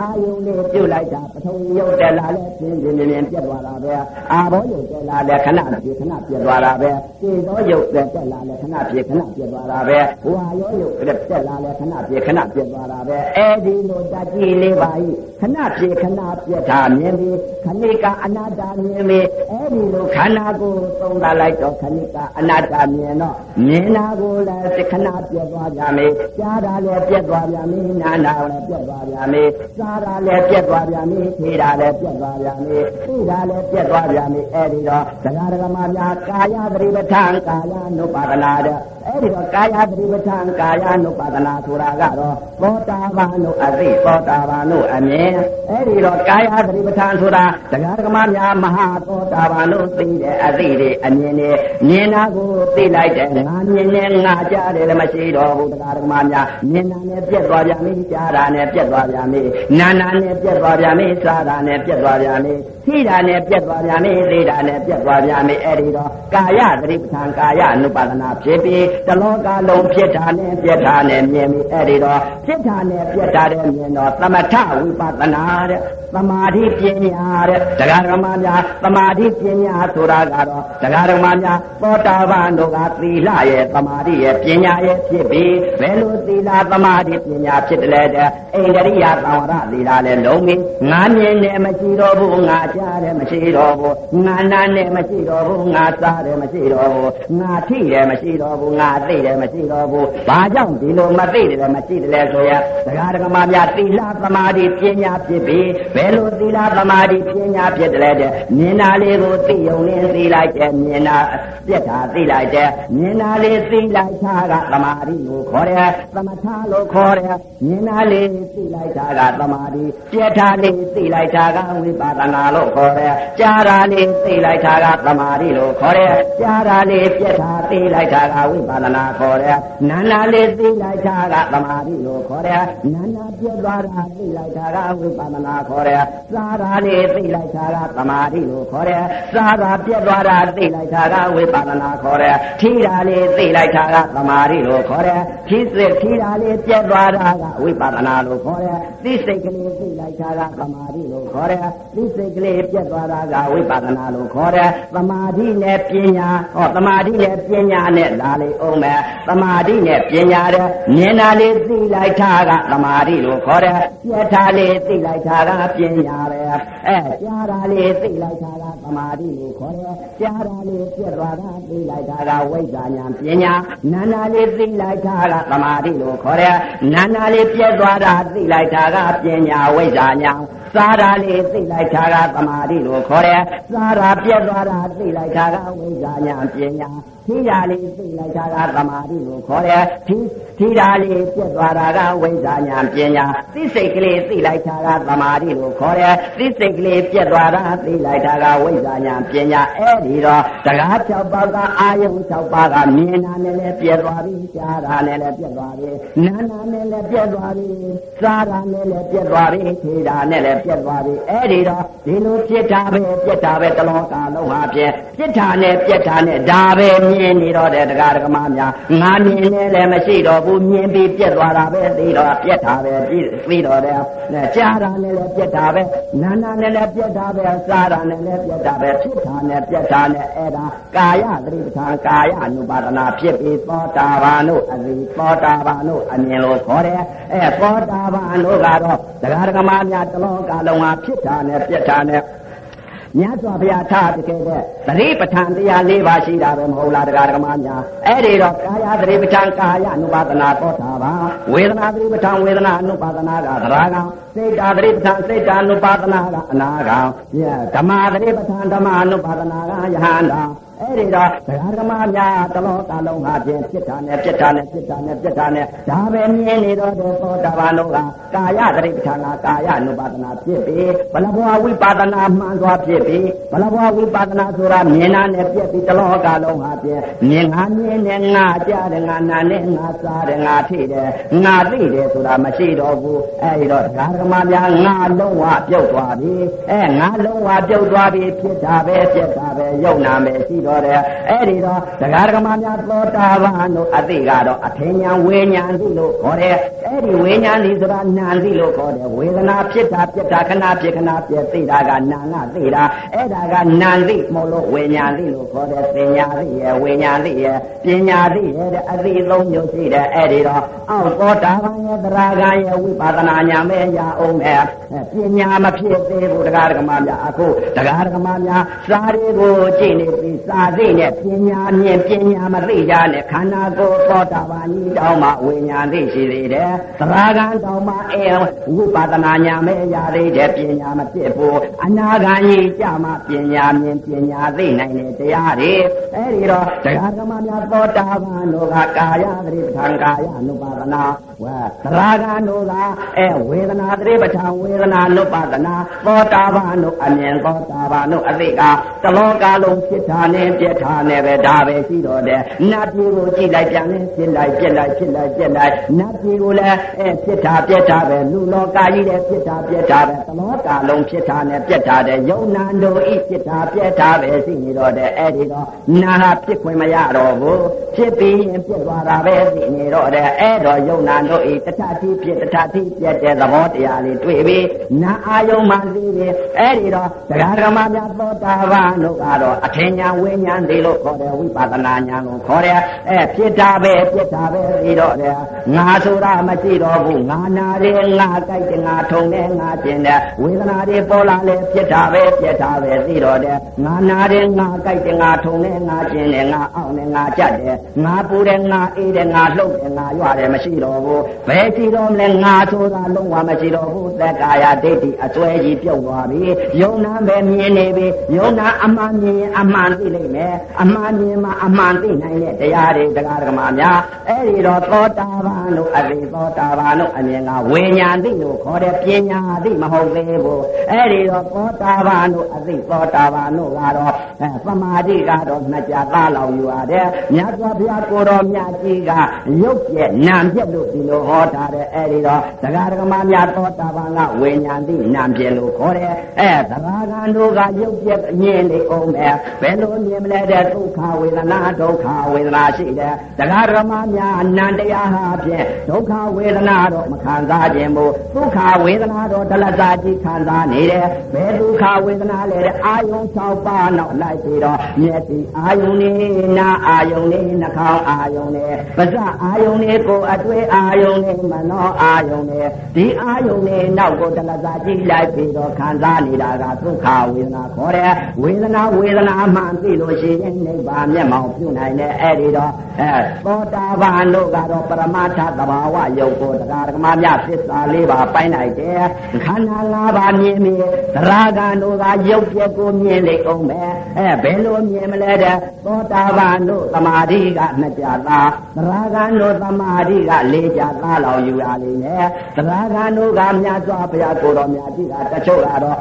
အာယုံလေးပြုတ်လိုက်တာပထုံရုပ်တက်လာလဲပြင်းပြင်းပြင်းပြတ်သွားတာပဲအာဘောရုပ်တက်လာလဲခဏပြခဏပြတ်သွားတာပဲသေသောရုပ်တက်လာလဲခဏပြခဏပြတ်သွားတာပဲဝါရောရုပ်တက်လာလဲခဏပြခဏပြတ်သွားတာပဲအဲဒီလိုဓာတ်ကြီးလေးပါ၏ခဏပြခဏပြတ်တာမြင်ပြီးခဏိကအနာတ္တမြင်ပြီးအဲဒီလိုခန္ဓာကိုယ်သုံးလာလိုက်တော့ခဏိကအနာတ္တမြင်တော့မြင်တာကိုလည်းခဏပြတ်သွားကြမယ်ကြားတာလည်းပြတ်သွားကြမယ်နာတာလည်းပြတ်သွားကြမယ်စားတာလည်းပြတ်သွားကြမယ်ထေတာလည်းပြတ်သွားကြမယ်သိတာလည်းပြတ်သွားကြမယ်အဲဒီတော့တရားဓမ္မများကာယပရိပဋ္ဌာန်ကာယ ानु ပါဒနာတဲ့အဲ့ဒီတော့ကာယပရိပဋ္ဌာန်ကာယ ानु ပါဒနာဆိုတာကတော့သောတာပန်တို့အသိသောတာပန်တို့အမြင်အဲ့ဒီတော့ကာယပရိပဋ္ဌာန်ဆိုတာတရားဓမ္မများမဟာသောတာပန်တို့သိတဲ့အသိတွေအမြင်တွေမြင်တာကိုသိလိုက်တဲ့ငါမြင်နဲ့ငါကြားတယ်လည်းမရှိတော့ဘူးတရားဓမ္မများမြင်တာနဲ့ပြက်သွားပြန်ပြီကြားတာနဲ့ပြက်သွားပြန်ပြီနာနာနဲ့ပြက်သွားပြန်ပြီစားတာနဲ့ပြက်သွားပြန်ပြီထိတာနဲ့ပြက်သွားပြန်ပြီသိတာနဲ့ပြက်သွားပြန်ပြီအဲ့ဒီတော့ကာယသတိပဋ္ဌာန်ကာယ ानु ပါဒနာဖြစ်ပြီးတလောကလုံးဖြစ်တာနဲ့ပြက်တာနဲ့မြင်ပြီအဲ့ဒီတော့ဖြစ်တာနဲ့ပြက်တာတဲ့မြင်တော့သမထဝိပဿနာတဲ့သမာဓိပညာတဲ့တရားဓမ္မများသမာဓိပညာဆိုတာကတော့တရားဓမ္မများသောတာပန်တို့ကသီလရဲ့သမာဓိရဲ့ပညာရဲ့ဖြစ်ပြီးဘယ်လိုသီလသမာဓိပညာဖြစ်တယ်လဲတဲ့အိန္ဒရိယသံဝရသီလလည်းလုံးပြီးငါမြင်နဲ့မရှိတော့ဘူးငါကြားတယ်မရှိတော့ဘူးငါနာနဲ့မရှိတော့ဘူးငါစားတယ်မရှိတော့ဘူးငါထိတယ်မရှိတော့ဘူးငါသိတယ်မရှိတော့ဘူးဘာကြောင့်ဒီလိုမသိတယ်မရှိတယ်လဲဆိုရတရားဓမ္မများသီလသမာဓိပညာဖြစ်ပြီးဘယ်လိုသီလသမာဓိပညာဖြစ်တယ်လဲတဲ့မြင်တာလေးကိုသိုံနဲ့သိလိုက်တယ်မြင်တာပြက်တာသိလိုက်တယ်မြင်တာလေးသိလိုက်တာကသမာဓိကိုခေါ်တယ်သမထလို့ခေါ်တယ်မြင်တာလေးသိလိုက်တာကသမာဓိပြက်တာလေးသိလိုက်တာကဝိပဿနာလို့ခေါ်တယ်ကြားတာလေးသိလိုက်တာကသမာဓိလို့ခေါ်တယ်ကြားတာလေးပြက်တာသိလိုက်တာကဝိပဿနာခေါ်တယ်နာနာလေးသိလိုက်တာကသမာဓိလို့ခေါ်တယ်နာနာပြက်သွားတာသိလိုက်တာကဝိပဿနာခေါ်တယ်စားတာလေးသိလိုက်တာကသမာဓိလို့ခေါ်တယ်စားတာပြက်သွားတာသိလိုက်တာကဝိပဿနာခေါ်တယ်ထီတာလေးသိလိုက်တာကသမာဓိလို့ခေါ်တယ်ထီစစ်ထီတာလေးပြက်သွားတာကဝိပဿနာလို့ခေါ်တယ်သိစိတ်ကလေးသိလိုက်တာကသမာဓိလို့ခေါ်တယ်သိစိတ်ကလေးပြက်သွားတာကဝိပဿနာလို့ခေါ်တယ်သမာဓိနဲ့ပညာဟောသမာဓိနဲ့ပညာနဲ့လာလေအောင်မယ်သမာဓိနဲ့ပညာတဲ့မြင်တာလေးသိလိုက်တာကသမာဓိလို့ခေါ်တယ်ပြက်တာလေးသိလိုက်တာကပညာပဲအဲကြားတာလေးသိလိုက်တာကသမာဓိလို့ခေါ်တယ်ကြားတာလေးပြက်သွားတာသိလိုက်တာကဝိဇ္ဇာညာပညာနာနာလေးသိလိုက်တာကသမာဓိလို့ခေါ်တယ်နာနာလေးပြက်သွားတာသိလိုက်တာကပညာဝိဇ္ဇာညာ စားတာလေးသိလိုက်တာကသမာဓိလို့ခေါ်တယ်စားတာပြက်သွားတာသိလိုက်တာကဝိဇ္ဇာညာပညာထိတာလေးသိလိုက်တာကသမာဓိလို့ခေါ်တယ်ထိထိတာလေးပြက်သွားတာကဝိဇ္ဇာညာပညာသိစိတ်ကလေးသိလိုက်တာကသမာဓိလို့ခေါ်တယ်သိစိတ်ကလေးပြက်သွားတာသိလိုက်တာကဝိဇ္ဇာညာပညာအဲ့ဒီတော့တရား၆ပါးကအာယုံ၆ပါးကမြင်တာနဲ့လည်းပြက်သွားပြီကြားတာနဲ့လည်းပြက်သွားပြီနာနာနဲ့လည်းပြက်သွားပြီစားတာနဲ့လည်းပြက်သွားပြီထိတာနဲ့လည်းပြက်သွားပြီအဲ့ဒီတော့ဒီလိုပြက်တာပဲပြက်တာပဲတလောကလုံးဟာပြက်ပြက်တာနဲ့ပြက်တာနဲ့ဒါပဲမြင်နေတော့တဲ့တရားဓမ္မများငါမြင်နေလည်းမရှိတော့ဘူးမြင်ပြီးပြက်သွားတာပဲသိတော့ပြက်တာပဲပြီးတော့တယ်ကြားတာနဲ့လည်းပြက်တာပဲနာနာနဲ့လည်းပြက်တာပဲစားတာနဲ့လည်းပြက်တာပဲဖြစ်တာနဲ့ပြက်တာနဲ့အဲ့ဒါကာယသတိပဋ္ဌာန်ကာယ ानु ပါဒနာဖြစ်ပြီးသောတာပန်တို့အစီသောတာပန်တို့အမြင်လို့ခေါ်တယ်အဲသောတာပန်တို့ကတော့တရားဓမ္မများတလောကလုံးဟာဖြစ်တာနဲ့ပြက်တာနဲ့ မြတ်စွာဘုရားထားတကယ်တဲ့သတိပဋ္ဌာန်တရား၄ပါးရှိတာပဲမဟုတ်လားတရားဓမ္မများအဲ့ဒီတော့ကာယသတိပဋ္ဌာန်ကာယအနုပါဒနာပေါ်တာပါဝေဒနာသတိပဋ္ဌာန်ဝေဒနာအနုပါဒနာကသရာကစိတ်ဓာသတိပဋ္ဌာန်စိတ်ဓာအနုပါဒနာကအနာကဓမ္မသတိပဋ္ဌာန်ဓမ္မအနုပါဒနာကယဟန္တာအဲ့ဒီတော့ဒကာဓမ္မများတလောကလုံးဟာဖြင့်ဖြစ်တာနဲ့ပြစ်တာနဲ့ပြစ်တာနဲ့ပြစ်တာနဲ့ဒါပဲမြင်နေတော့တဲ့သောတာပန်တို့ကကာယသတိပဋ္ဌာန်ကာယ ानु ပါဒနာဖြစ်ပြီးဘလဘောဝိပါဒနာမှန်စွာဖြစ်ပြီးဘလဘောဝိပါဒနာဆိုတာမြင်တာနဲ့ပြစ်ပြီးတလောကလုံးဟာဖြင့်မြင်ငါမြင်နဲ့ငါကြားတယ်ငါနာနဲ့ငါစားတယ်ငါထိတယ်ငါသိတယ်ဆိုတာမရှိတော့ဘူးအဲ့ဒီတော့ဒကာဓမ္မများငါလုံးဝပြုတ်သွားပြီအဲငါလုံးဝပြုတ်သွားပြီဖြစ်တာပဲပြစ်တာ ပဲယုံနာမယ်ရှိတော့တယ်အဲ့ဒီတော့တရားဓမ္မများသောတာပန်တို့အသိကတော့အထင်ညာဝေညာသိလို့ခေါ်တယ်အဲ့ဒီဝေညာသိဆိုတာနာသိလို့ခေါ်တယ်ဝေဒနာဖြစ်တာပြက်တာခဏဖြစ်ခဏပြက်သိတာကနာငါသိတာအဲ့ဒါကနာသိမဟုတ်လို့ဝေညာသိလို့ခေါ်တယ်သင်ညာသိရဲ့ဝေညာသိရဲ့ပညာသိရဲ့အသိသုံးမျိုးရှိတယ်အဲ့ဒီတော့အောက်သောတာပန်ရဲ့တရားကရဲ့ဝိပဿနာညာမဲ့ရအောင်မဲ့ပညာမဖြစ်သေးဘူးတရားဓမ္မများအခုတရားဓမ္မများစာတွေကိုကြည့်နေပြီစာသိနဲ့ပညာမြင်ပညာမသိကြနဲ့ခန္ဓာကိုယ်သောတာပန်ကြီးတောင်းမှဝိညာဉ်သိရှိသေးတယ်သရဂံတောင်းမှအဲဝိပဿနာညာမဲ့ရသေးတယ်ပညာမဖြစ်ဘူးအနာဂံကြီးကြမှပညာမြင်ပညာသိနိုင်တဲ့တရားတွေအဲဒီတော့တရားဓမ္မများသောတာပန်တို့ကကာယသတိပဋ္ဌာန်ကာယ ानु ပါဒနာ ဝဝါသရဂံတို့ကအဲဝေဒနာတရိပဋ္ဌာန်ဝေဒနာနုပဒနာသောတာပန်တို့အမြင်သောတာပန်တို့အသိကတလောကလုံးဖြစ်တာနဲ့ပြက်တာနဲ့ပဲဒါပဲရှိတော့တယ်နတ်ပြည်ကိုကြည့်လိုက်ပြန်လဲဖြစ်လိုက်ပြက်လိုက်ဖြစ်လိုက်ပြက်လိုက်နတ်ပြည်ကိုလည်းအဲဖြစ်တာပြက်တာပဲလူလောကကြီးလည်းဖြစ်တာပြက်တာပဲတလောကလုံးဖြစ်တာနဲ့ပြက်တာတဲ့ယုံနာတို့ဤဖြစ်တာပြက်တာပဲရှိနေတော့တယ်အဲ့ဒီတော့နာဟာဖြစ်ခွင့်မရတော့ဘူးဖြစ်ပြီးရင်ပြက်သွားတာပဲရှိနေတော့တယ်အဲ့တော့ယုံနာတို့ဤတထတိဖြစ်တထတိပြက်တဲ့သဘောတရားလေးတွေ့ပြီးနာအာယုံမှသိပြီးအဲ့ဒီတော့တရားဓမ္မများသောတာပန်တို့ကတော့အထင်ညာဝိညာဉ်သေးလို့ခေါ်တယ်ဝိပဿနာညာလို့ခေါ်တယ်အဲဖြစ်တာပဲပြက်တာပဲပြီးတော့တယ်ငါဆိုတာမရှိတော့ဘူးငါနာတယ်ငါကြိုက်တယ်ငါထုံတယ်ငါကျင်တယ်ဝေဒနာတွေပေါ်လာလဲပြက်တာပဲပြက်တာပဲပြီးတော့တယ်ငါနာတယ်ငါကြိုက်တယ်ငါထုံတယ်ငါကျင်တယ်ငါအောင်တယ်ငါကြက်တယ်ငါပူတယ်ငါအေးတယ်ငါလှုပ်တယ်ငါရွတယ်မရှိတော့ဘူးဘယ်ရှိတော့မလဲငါဆိုတာလုံးဝမရှိတော့ဘူးသက်ကာယဒိဋ္ဌိအစွဲကြီးပြုတ်သွားပြီယုံနာပဲမြင်နေပြီယုံနာအမှန်မြင်အမှန်သိလိမ့်မယ်အမှန်မြင်မှအမှန်သိနိုင်တဲ့တရားတွေတရားဓမ္မများအဲ့ဒီတော့သောတာပန်တို့အရိသောတာပန်တို့အမြင်ကဝိညာဉ်သိလို့ခေါ်တဲ့ပညာသိမဟုတ်သေးဘူးအဲ့ဒီတော့သောတာပန်တို့အရိသောတာပန်တို့ကတော့အဲသမာဓိကတော့နှစ်ကြသားလောက်ယူရတယ်မြတ်စွာဘုရားကိုတော်မြတ်ကြီးကရုပ်ပြက်နာမ်ပြက်လို့ဒီလိုဟောထားတယ်အဲ့ဒီတော့တရားဓမ္မများသောတာပန်ကဝိညာဉ်သိနာမ်ပြက်လို့ခေါ်တယ်အဲသရဂံတို့ကရုပ်ပြက်မြင်နေအောင်မယ်ဘယ်လိုမြင်မလဲတဲ့ဒုက္ခဝေဒနာဒုက္ခဝေဒနာရှိတယ်တရားဓမ္မများအနန္တရားဟာဖြင့်ဒုက္ခဝေဒနာတော့မခံစားခြင်းဘူးဒုက္ခဝေဒနာတော့ဒလစာကြီးခံစားနေတယ်ဘယ်ဒုက္ခဝေဒနာလဲတဲ့အာယုံ6ပါးနောက်လိုက်ပြီးတော့မျက်စိအာယုံနဲ့နာအာယုံနဲ့နှာခေါင်းအာယုံနဲ့ပါးစပ်အာယုံနဲ့ကိုယ်အတွေ့အာယုံနဲ့မနောအာယုံနဲ့ဒီအာယုံနဲ့နောက်ကိုဒလစာကြီးလိုက်ပြီးတော့ခံစားနေတာကဒုက္ခဝေဒနာခေါ်တယ်ဝေဒနာဝေဒနာမှန်သိလို့ရှိရင်နိဗ္ဗာန်မျက်မှောင်ပြုနိုင်တယ်အဲ့ဒီတော့အဲသောတာပန်တို့ကတော့ပရမတ္ထသဘာဝယုတ်ကိုတရားဓမ္မများသစ္စာလေးပါပိုင်းလိုက်တယ်ခန္ဓာ၅ပါးမြင်မြင်သရဂံတို့ကယုတ်ပြက်ကိုမြင်လေအောင်ပဲအဲဘယ်လိုမြင်မလဲတဲ့သောတာပန်တို့သမာဓိကနှစ်ကြသားသရဂံတို့သမာဓိကလေးကြသားလောက်ယူရလိမ့်မယ်သရဂံတို့ကမြတ်စွာဘုရားကိုတော်မြတ်ကြီးကတချို့ကတော့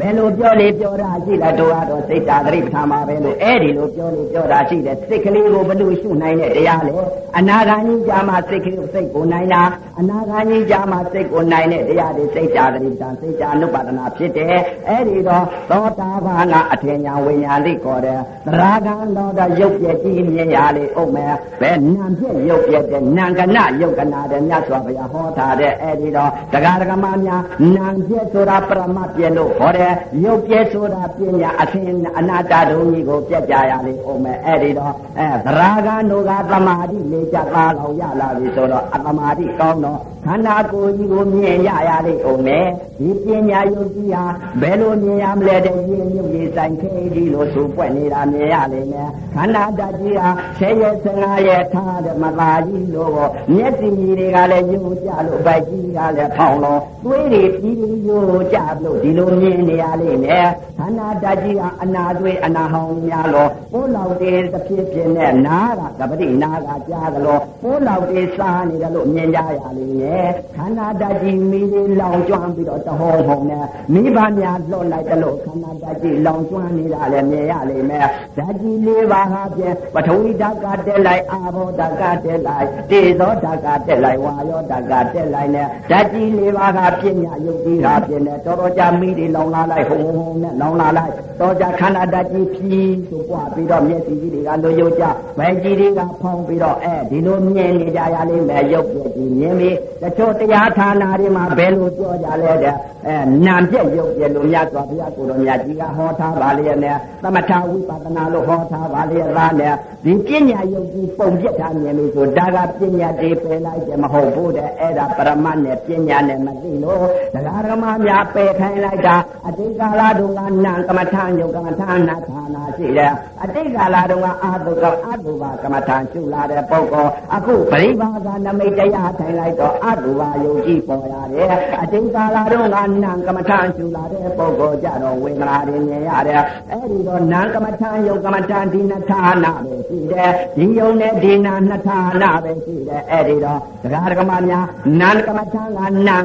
ဘယ်လိုပြောလေပြောတာရှိလဲတို့ကတော့စိတ်ဓာတ်တိပဋ္ဌာန်ပါပဲလို့အဲ့ဒီလိုပြောလေပြောတာရှိတယ်စိတ်ကလေးကိုဘလို့ရှုနိုင်တဲ့တရားလေအနာဂါကြီးကြာမှစိတ်ကလေးစိတ်ကိုနိုင်တာအနာဂါကြီးကြာမှစိတ်ကိုနိုင်တဲ့တရားတွေစိတ်ဓာတ်တိပဋ္ဌာန်စိတ်ဓာတ်အနုပါဒနာဖြစ်တယ်အဲ့ဒီတော့သောတာပန်ကအထင်ညာဝိညာဉ်လေးခေါ်တယ်သရဂံတော်တော့ရုပ်ပြည့်ကြီးမြင်ရလေဥမယ်ဘယ်နံပြည့်ရုပ်ပြည့်တဲ့နံကနရုပ်ကနာတဲ့မြတ်စွာဘုရားဟောထားတဲ့အဲ့ဒီတော့တရားဓမ္မများနံပြည့်ဆိုတာပရမတ်ပြည့်လို့ဟောတယ်ရုပ်ပြဲဆိုတာပညာအရှင်အနာတတုံးကြီးကိုပြက်ကြရလေဦးမယ်အဲ့ဒီတော့အဲသရာဂန်တို့ကသမာဓိလေးကြသားလောက်ရလာပြီဆိုတော့အသမာဓိကောင်းတော့ ခန္ဓာကိုယ်ကြီးကိုမြင်ရရလေဦးမယ်ဒီပညာယုတ်ကြီးဟာဘယ်လိုမြင်ရမလဲတဲ့ရင်းမြုပ်ရေးဆိုင်ခဲကြီးလို့ဆိုပွက်နေတာမြင်ရလိမ့်မယ်ခန္ဓာတကြီးဟာဆယ်ရက်15ရက်ထားတဲ့မသာကြီးလို့ပေါ့မျက်စိကြီးတွေကလည်းယုံကြလို့ဗိုက်ကြီးကလည်းဖောင်းလို့သွေးတွေပြီးပြီးယုံကြလို့ဒီလိုမြင်နေရလိမ့်မယ်ခန္ဓာတကြီးကအနာသွေးအနာဟောင်းများလို့ပိုးလောက်တဲ့တစ်ဖြစ်ဖြစ်နဲ့နားကကပတိနာကကြားသလိုပိုးလောက်တဲ့စားနေတယ်လို့မြင်ကြရလိမ့်မယ်ခန္ဓာတကြီးမိလေးလောင်ကျွမ်းပြီးတော့တဟောဟုံနဲ့မိဘများလွတ်လိုက်တယ်လို့ခန္ဓာတကြီးလောင်ကျွမ်းနေတာလည်းမြင်ရလိမ့်မယ်ဓာကြီးလေးပါးဟာဖြင့်ပထဝီဓာတ်ကတက်လိုက်အာဘောဓာတ်ကတက်လိုက်တေဇောဓာတ်ကတက်လိုက်ဝါယောဓာတ်ကတက်လိုက်နဲ့ဓာကြီးလေးပါးကပြညာယုတ်ကြီးဟာဖြင့်တော်တော်ကြာမိတွေလောင်လာလိုက်ဟုံဟုံနဲ့လောင်လာလိုက်တော့ကြာခန္ဓာဓာတ်ကြီးဖြီးဆိုပွားပြီးတော့မျက်စိကြီးတွေကလွယုတ်ကြဗဲကြီးတွေကဖောင်းပြီးတော့အဲဒီလိုမြင်နေကြရလိမ့်မယ်ရုပ်ပြကြီးမြင်ပြီးတချို့တရားဌာနတွေမှာဘယ်လိုပြောကြလဲတဲ့အဲနာပြက်ရုပ်ပြလို့မြတ်စွာဘုရားကိုတော်မြတ်ကြီးကဟောထားပါလေနဲ့သမထဝိပဿနာလို့ဟောထားပါလေသားနဲ့ဒီပညာယုတ်ကြီးပုံပြက်တာမြင်လို့ဆိုဒါကပညာတွေပယ်လိုက်တယ်မဟုတ်ဘူးတဲ့အဲ့ဒါပရမတ်နဲ့ပညာနဲ့မသိလို့ဒကာရမများပယ်ခိုင်းလိုက်တာအတိတ်ကာလတုန်းကနာကမ္မထာယုတ်ကမ္မထာနာဌာနာရှိတယ်အတိတ်ကာလတုန်းကအာတုကအတုပါကမ္မထာရှုလာတဲ့ပုဂ္ဂိုလ်အခုပရိဘာသာနမိတ်တရားထိုင်လိုက်တော့အတုပါယုတ်ကြီးပေါ်ရတယ်အတိတ်ကာလတုန်းကနာကမ္မထာရှုလာတဲ့ပုဂ္ဂိုလ်ကြတော့ဝေဒနာတွေမြင်ရတယ်အဲ့ဒီတော့နာကမ္မထာယုတ်ကမ္မထာဒီနဌာနာပဲရှိတယ်ဒီယုံနဲ့ဒီနာနဌာနာပဲရှိတယ်အဲ့ဒီတော့တရားဓမ္မများနာကမ္မထာကနာက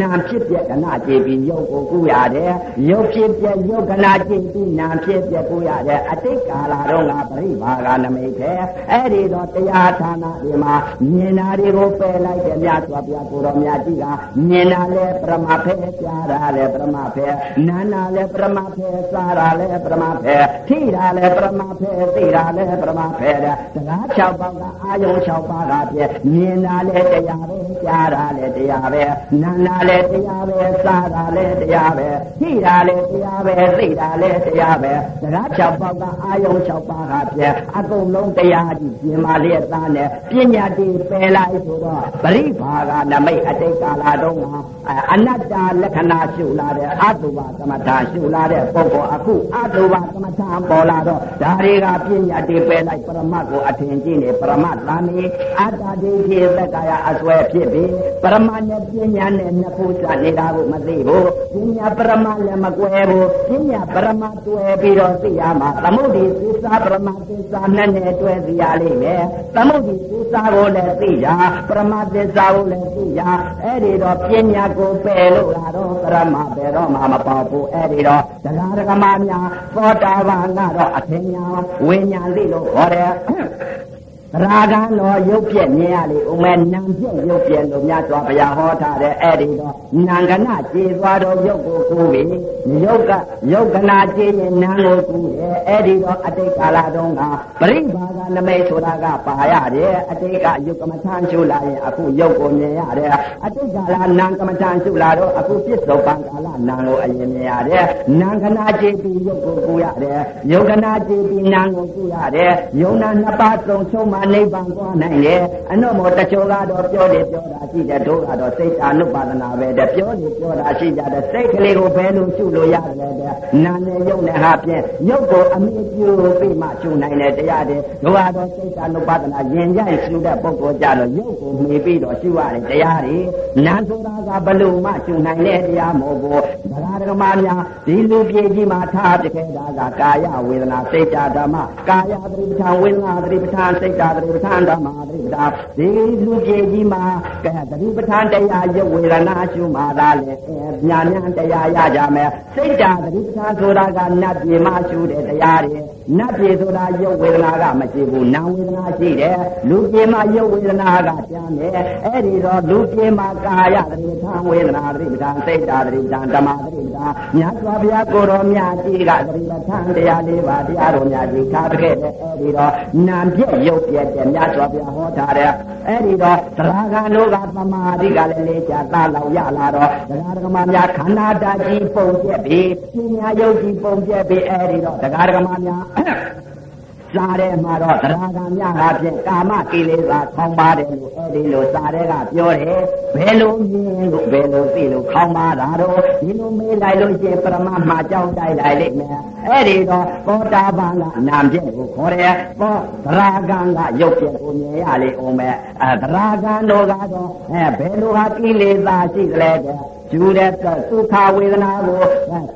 နာဖြစ်ပြကနာကြည်ပြီးယုတ်ကိုကုရတယ်ယုတ်ဖြစ်ပြယုတ်ကနာကြည်ပြီးနာဖြစ်ပြကုရတယ်အတိတ်ကာလတော့ငါပရိဘာကနမိတ်ပဲအဲ့ဒီတော့တရားဌာနဒီမှာမြင်နာတွေကိုပယ်လိုက်တယ်မြတ်စွာဘုရားကိုတော်မြတ်ကြီးကမြင်နာလဲပရမဖဲကြားတာလဲပရမဖဲနာနာလဲပရမဖဲစားတာလဲပရမဖဲထိတာလဲပရမဖဲသိတာလဲပရမဖဲတဲ့တရား၆ပါးကအာယုံ၆ပါးကပြည့်မြင်တာလဲတရားပဲကြားတာလဲတရားပဲနာနာလဲတရားပဲစားတာလဲတရားပဲထိတာလဲတရားပဲသိတာလဲတရားပဲတရား၆ပါးကအာယုံ၆ပါးကပြည့်အကုန်လုံးတရားကြီးပြင်မာလျက်သားနဲ့ပညာတည်ပယ်လိုက်ဆိုတော့ပရိဘာကနမိတ်အတိတ်ကာလတုန်းကအနတ္တလက္ခဏာရှုလာတဲ့အတုပါသမထရှုလာတဲ့ပုဂ္ဂိုလ်အခုအတုပါသမထပေါ်လာတော့ဒါတွေကပညာတည်ပယ်လိုက်ပရမတ်ကိုအထင်ကြီးနေပရမတ်သာနေအတ္တဒိဋ္ဌိသက္ကာယအစွဲဖြစ်ပြီးပရမတ်နဲ့ပညာနဲ့နှစ်ခုစနေတာကိုမသိဘူးပညာပရမတ်လည်းမကွဲဘူးပညာပရမတ်တွဲပြီးတော့သိရမှာသမုဒိသစ္စာပရမတ်သစ္စာနဲ့နဲ့တွဲသိရလိမ့်မယ်သမုဒိသစ္စာကိုလည်းသိကြပရမတ်သစ္စာကိုလည်းသိကြအဲ့ဒီတော့ပညာကိုပယ်လို့လာတော့ပရမတ်ပယ်တော့မှမပေါ့ဘူးအဲ့ဒီတော့တရားဓမ္မများသောတာပန်ကတော့အထင်ညာဝိညာဉ်သိလို့ခေါ်တယ် ရာဂံတော်ရုပ်ပြက်မြင်ရလေဥမဲနံပြက်ရုပ်ပြက်လို့မြတ်စွာဘုရားဟောထားတဲ့အဲ့ဒီတော့နံကနာကျေသွားတော့ရုပ်ကိုကူပြီးရုပ်ကရုပ်ကနာကျေရင်နံကိုကူတယ်အဲ့ဒီတော့အတိတ်ကာလတုန်းကပရိဘာကနမိတ်ဆိုတာကပါရတယ်အတိတ်ကယုတ်ကမထမ်းရှုလာရင်အခုရုပ်ကိုမြင်ရတယ်အတိတ်ကာလနံကမထမ်းရှုလာတော့အခုပြစ္ဆုတ်ပံကာလနံကိုအရင်မြင်ရတယ်နံကနာကျေပြီးရုပ်ကိုကူရတယ်ရုပ်ကနာကျေပြီးနံကိုကူရတယ်ယုံနာနှစ်ပါးသုံးဆုံးမှနိဗ္ဗာန်သွားနိုင်တယ်အနုမောတချို့ကတော့ပြောတယ်ပြောတာရှိတယ်တို့ကတော့စိတ်အာနုပါဒနာပဲတဲ့ပြောနေပြောတာရှိကြတယ်စိတ်ကလေးကိုဘယ်လိုရှုလို့ရတယ်တဲ့နာနဲ့ယုံနဲ့ဟာဖြင့်ယုတ်ကိုအမိပြုပြီးမှရှုနိုင်တယ်တရားတယ်တို့ကတော့စိတ်အာနုပါဒနာယင်ကြိုက်ရှုတဲ့ပုဂ္ဂိုလ်ကြတော့ယုတ်ကိုမှီပြီးတော့ရှုရတယ်တရားတွေနာဆိုတာကဘလို့မှရှုနိုင်တဲ့တရားမဟုတ်ဘူးဒကာဒကမများဒီလူပြေကြီးမှာထားပြခဲ့တာကကာယဝေဒနာစိတ်ဓမ္မကာယသတိပဋ္ဌာန်ဝေဒနာသတိပဋ္ဌာန်စိတ်ဓာတ်သတိပဋ္ဌာန်ဓမ္မသတိပဋ္ဌာန်ဒီလူပြေကြီးမှာကဲသတိပဋ္ဌာန်တရားရုပ်ဝေဒနာရှုမှသာလေညာညာတရားရကြမယ်စိတ်ဓာတ်သတိပဋ္ဌာန်ဆိုတာကနတ်ပြေမှာရှုတဲ့တရားတွေ နတ်ပြေဆိုတာရုပ်ဝေဒနာကမရှိဘူးနာဝေဒနာရှိတယ်လူပြေမှာရုပ်ဝေဒနာကပြန်တယ်အဲ့ဒီတော့လူပြေမှာကာယသတိပဋ္ဌာန်ဝေဒနာသတိပဋ္ဌာန်စိတ်ဓာတ်သတိပဋ္ဌာန်ဓမ္မသတိပဋ္ဌာန်မြတ်စွာဘုရားကိုတော်မြတ်ကြီးကသတိပဋ္ဌာန်တရားလေးပါတရားတော်များကြီးထားခဲ့တဲ့အဲ့ဒီတော့နာပြည့်ရုပ်ပြည့်တဲ့မြတ်စွာဘုရားဟောထားတဲ့အဲ့ဒီတော့သရဂံတို့ကသမာဓိကလည်းလေးချသာလောက်ရလာတော့တရားဓမ္မများခန္ဓာဓာတ်ကြီးပုံပြက်ပြီးပညာယုတ်ကြီးပုံပြက်ပြီးအဲ့ဒီတော့တရားဓမ္မများစားတဲ့မှာတော့တရားကများဟာဖြင့်ကာမကိလေသာခေါင်းပါတယ်လို့အဲ့ဒီလိုစားတဲ့ကပြောတယ်ဘယ်လိုမြင်လို့ဘယ်လိုသိလို့ခေါင်းပါတာတော့ဒီလိုမေးလိုက်လို့ရှိရင်ပရမမှာကြောက်တိုက်လိုက်လိမ့်မယ်အဲ့ဒီတော့သောတာပန်ကနာပြည့်ကိုခေါ်တယ်သောတရားကံကရုပ်ပြည့်ကိုမြင်ရလေအောင်မဲ့အဲတရားကံတို့ကတော့အဲဘယ်လိုဟာကိလေသာရှိကြလဲတဲ့ ကျူတဲ့ဒုက္ခဝေဒနာကို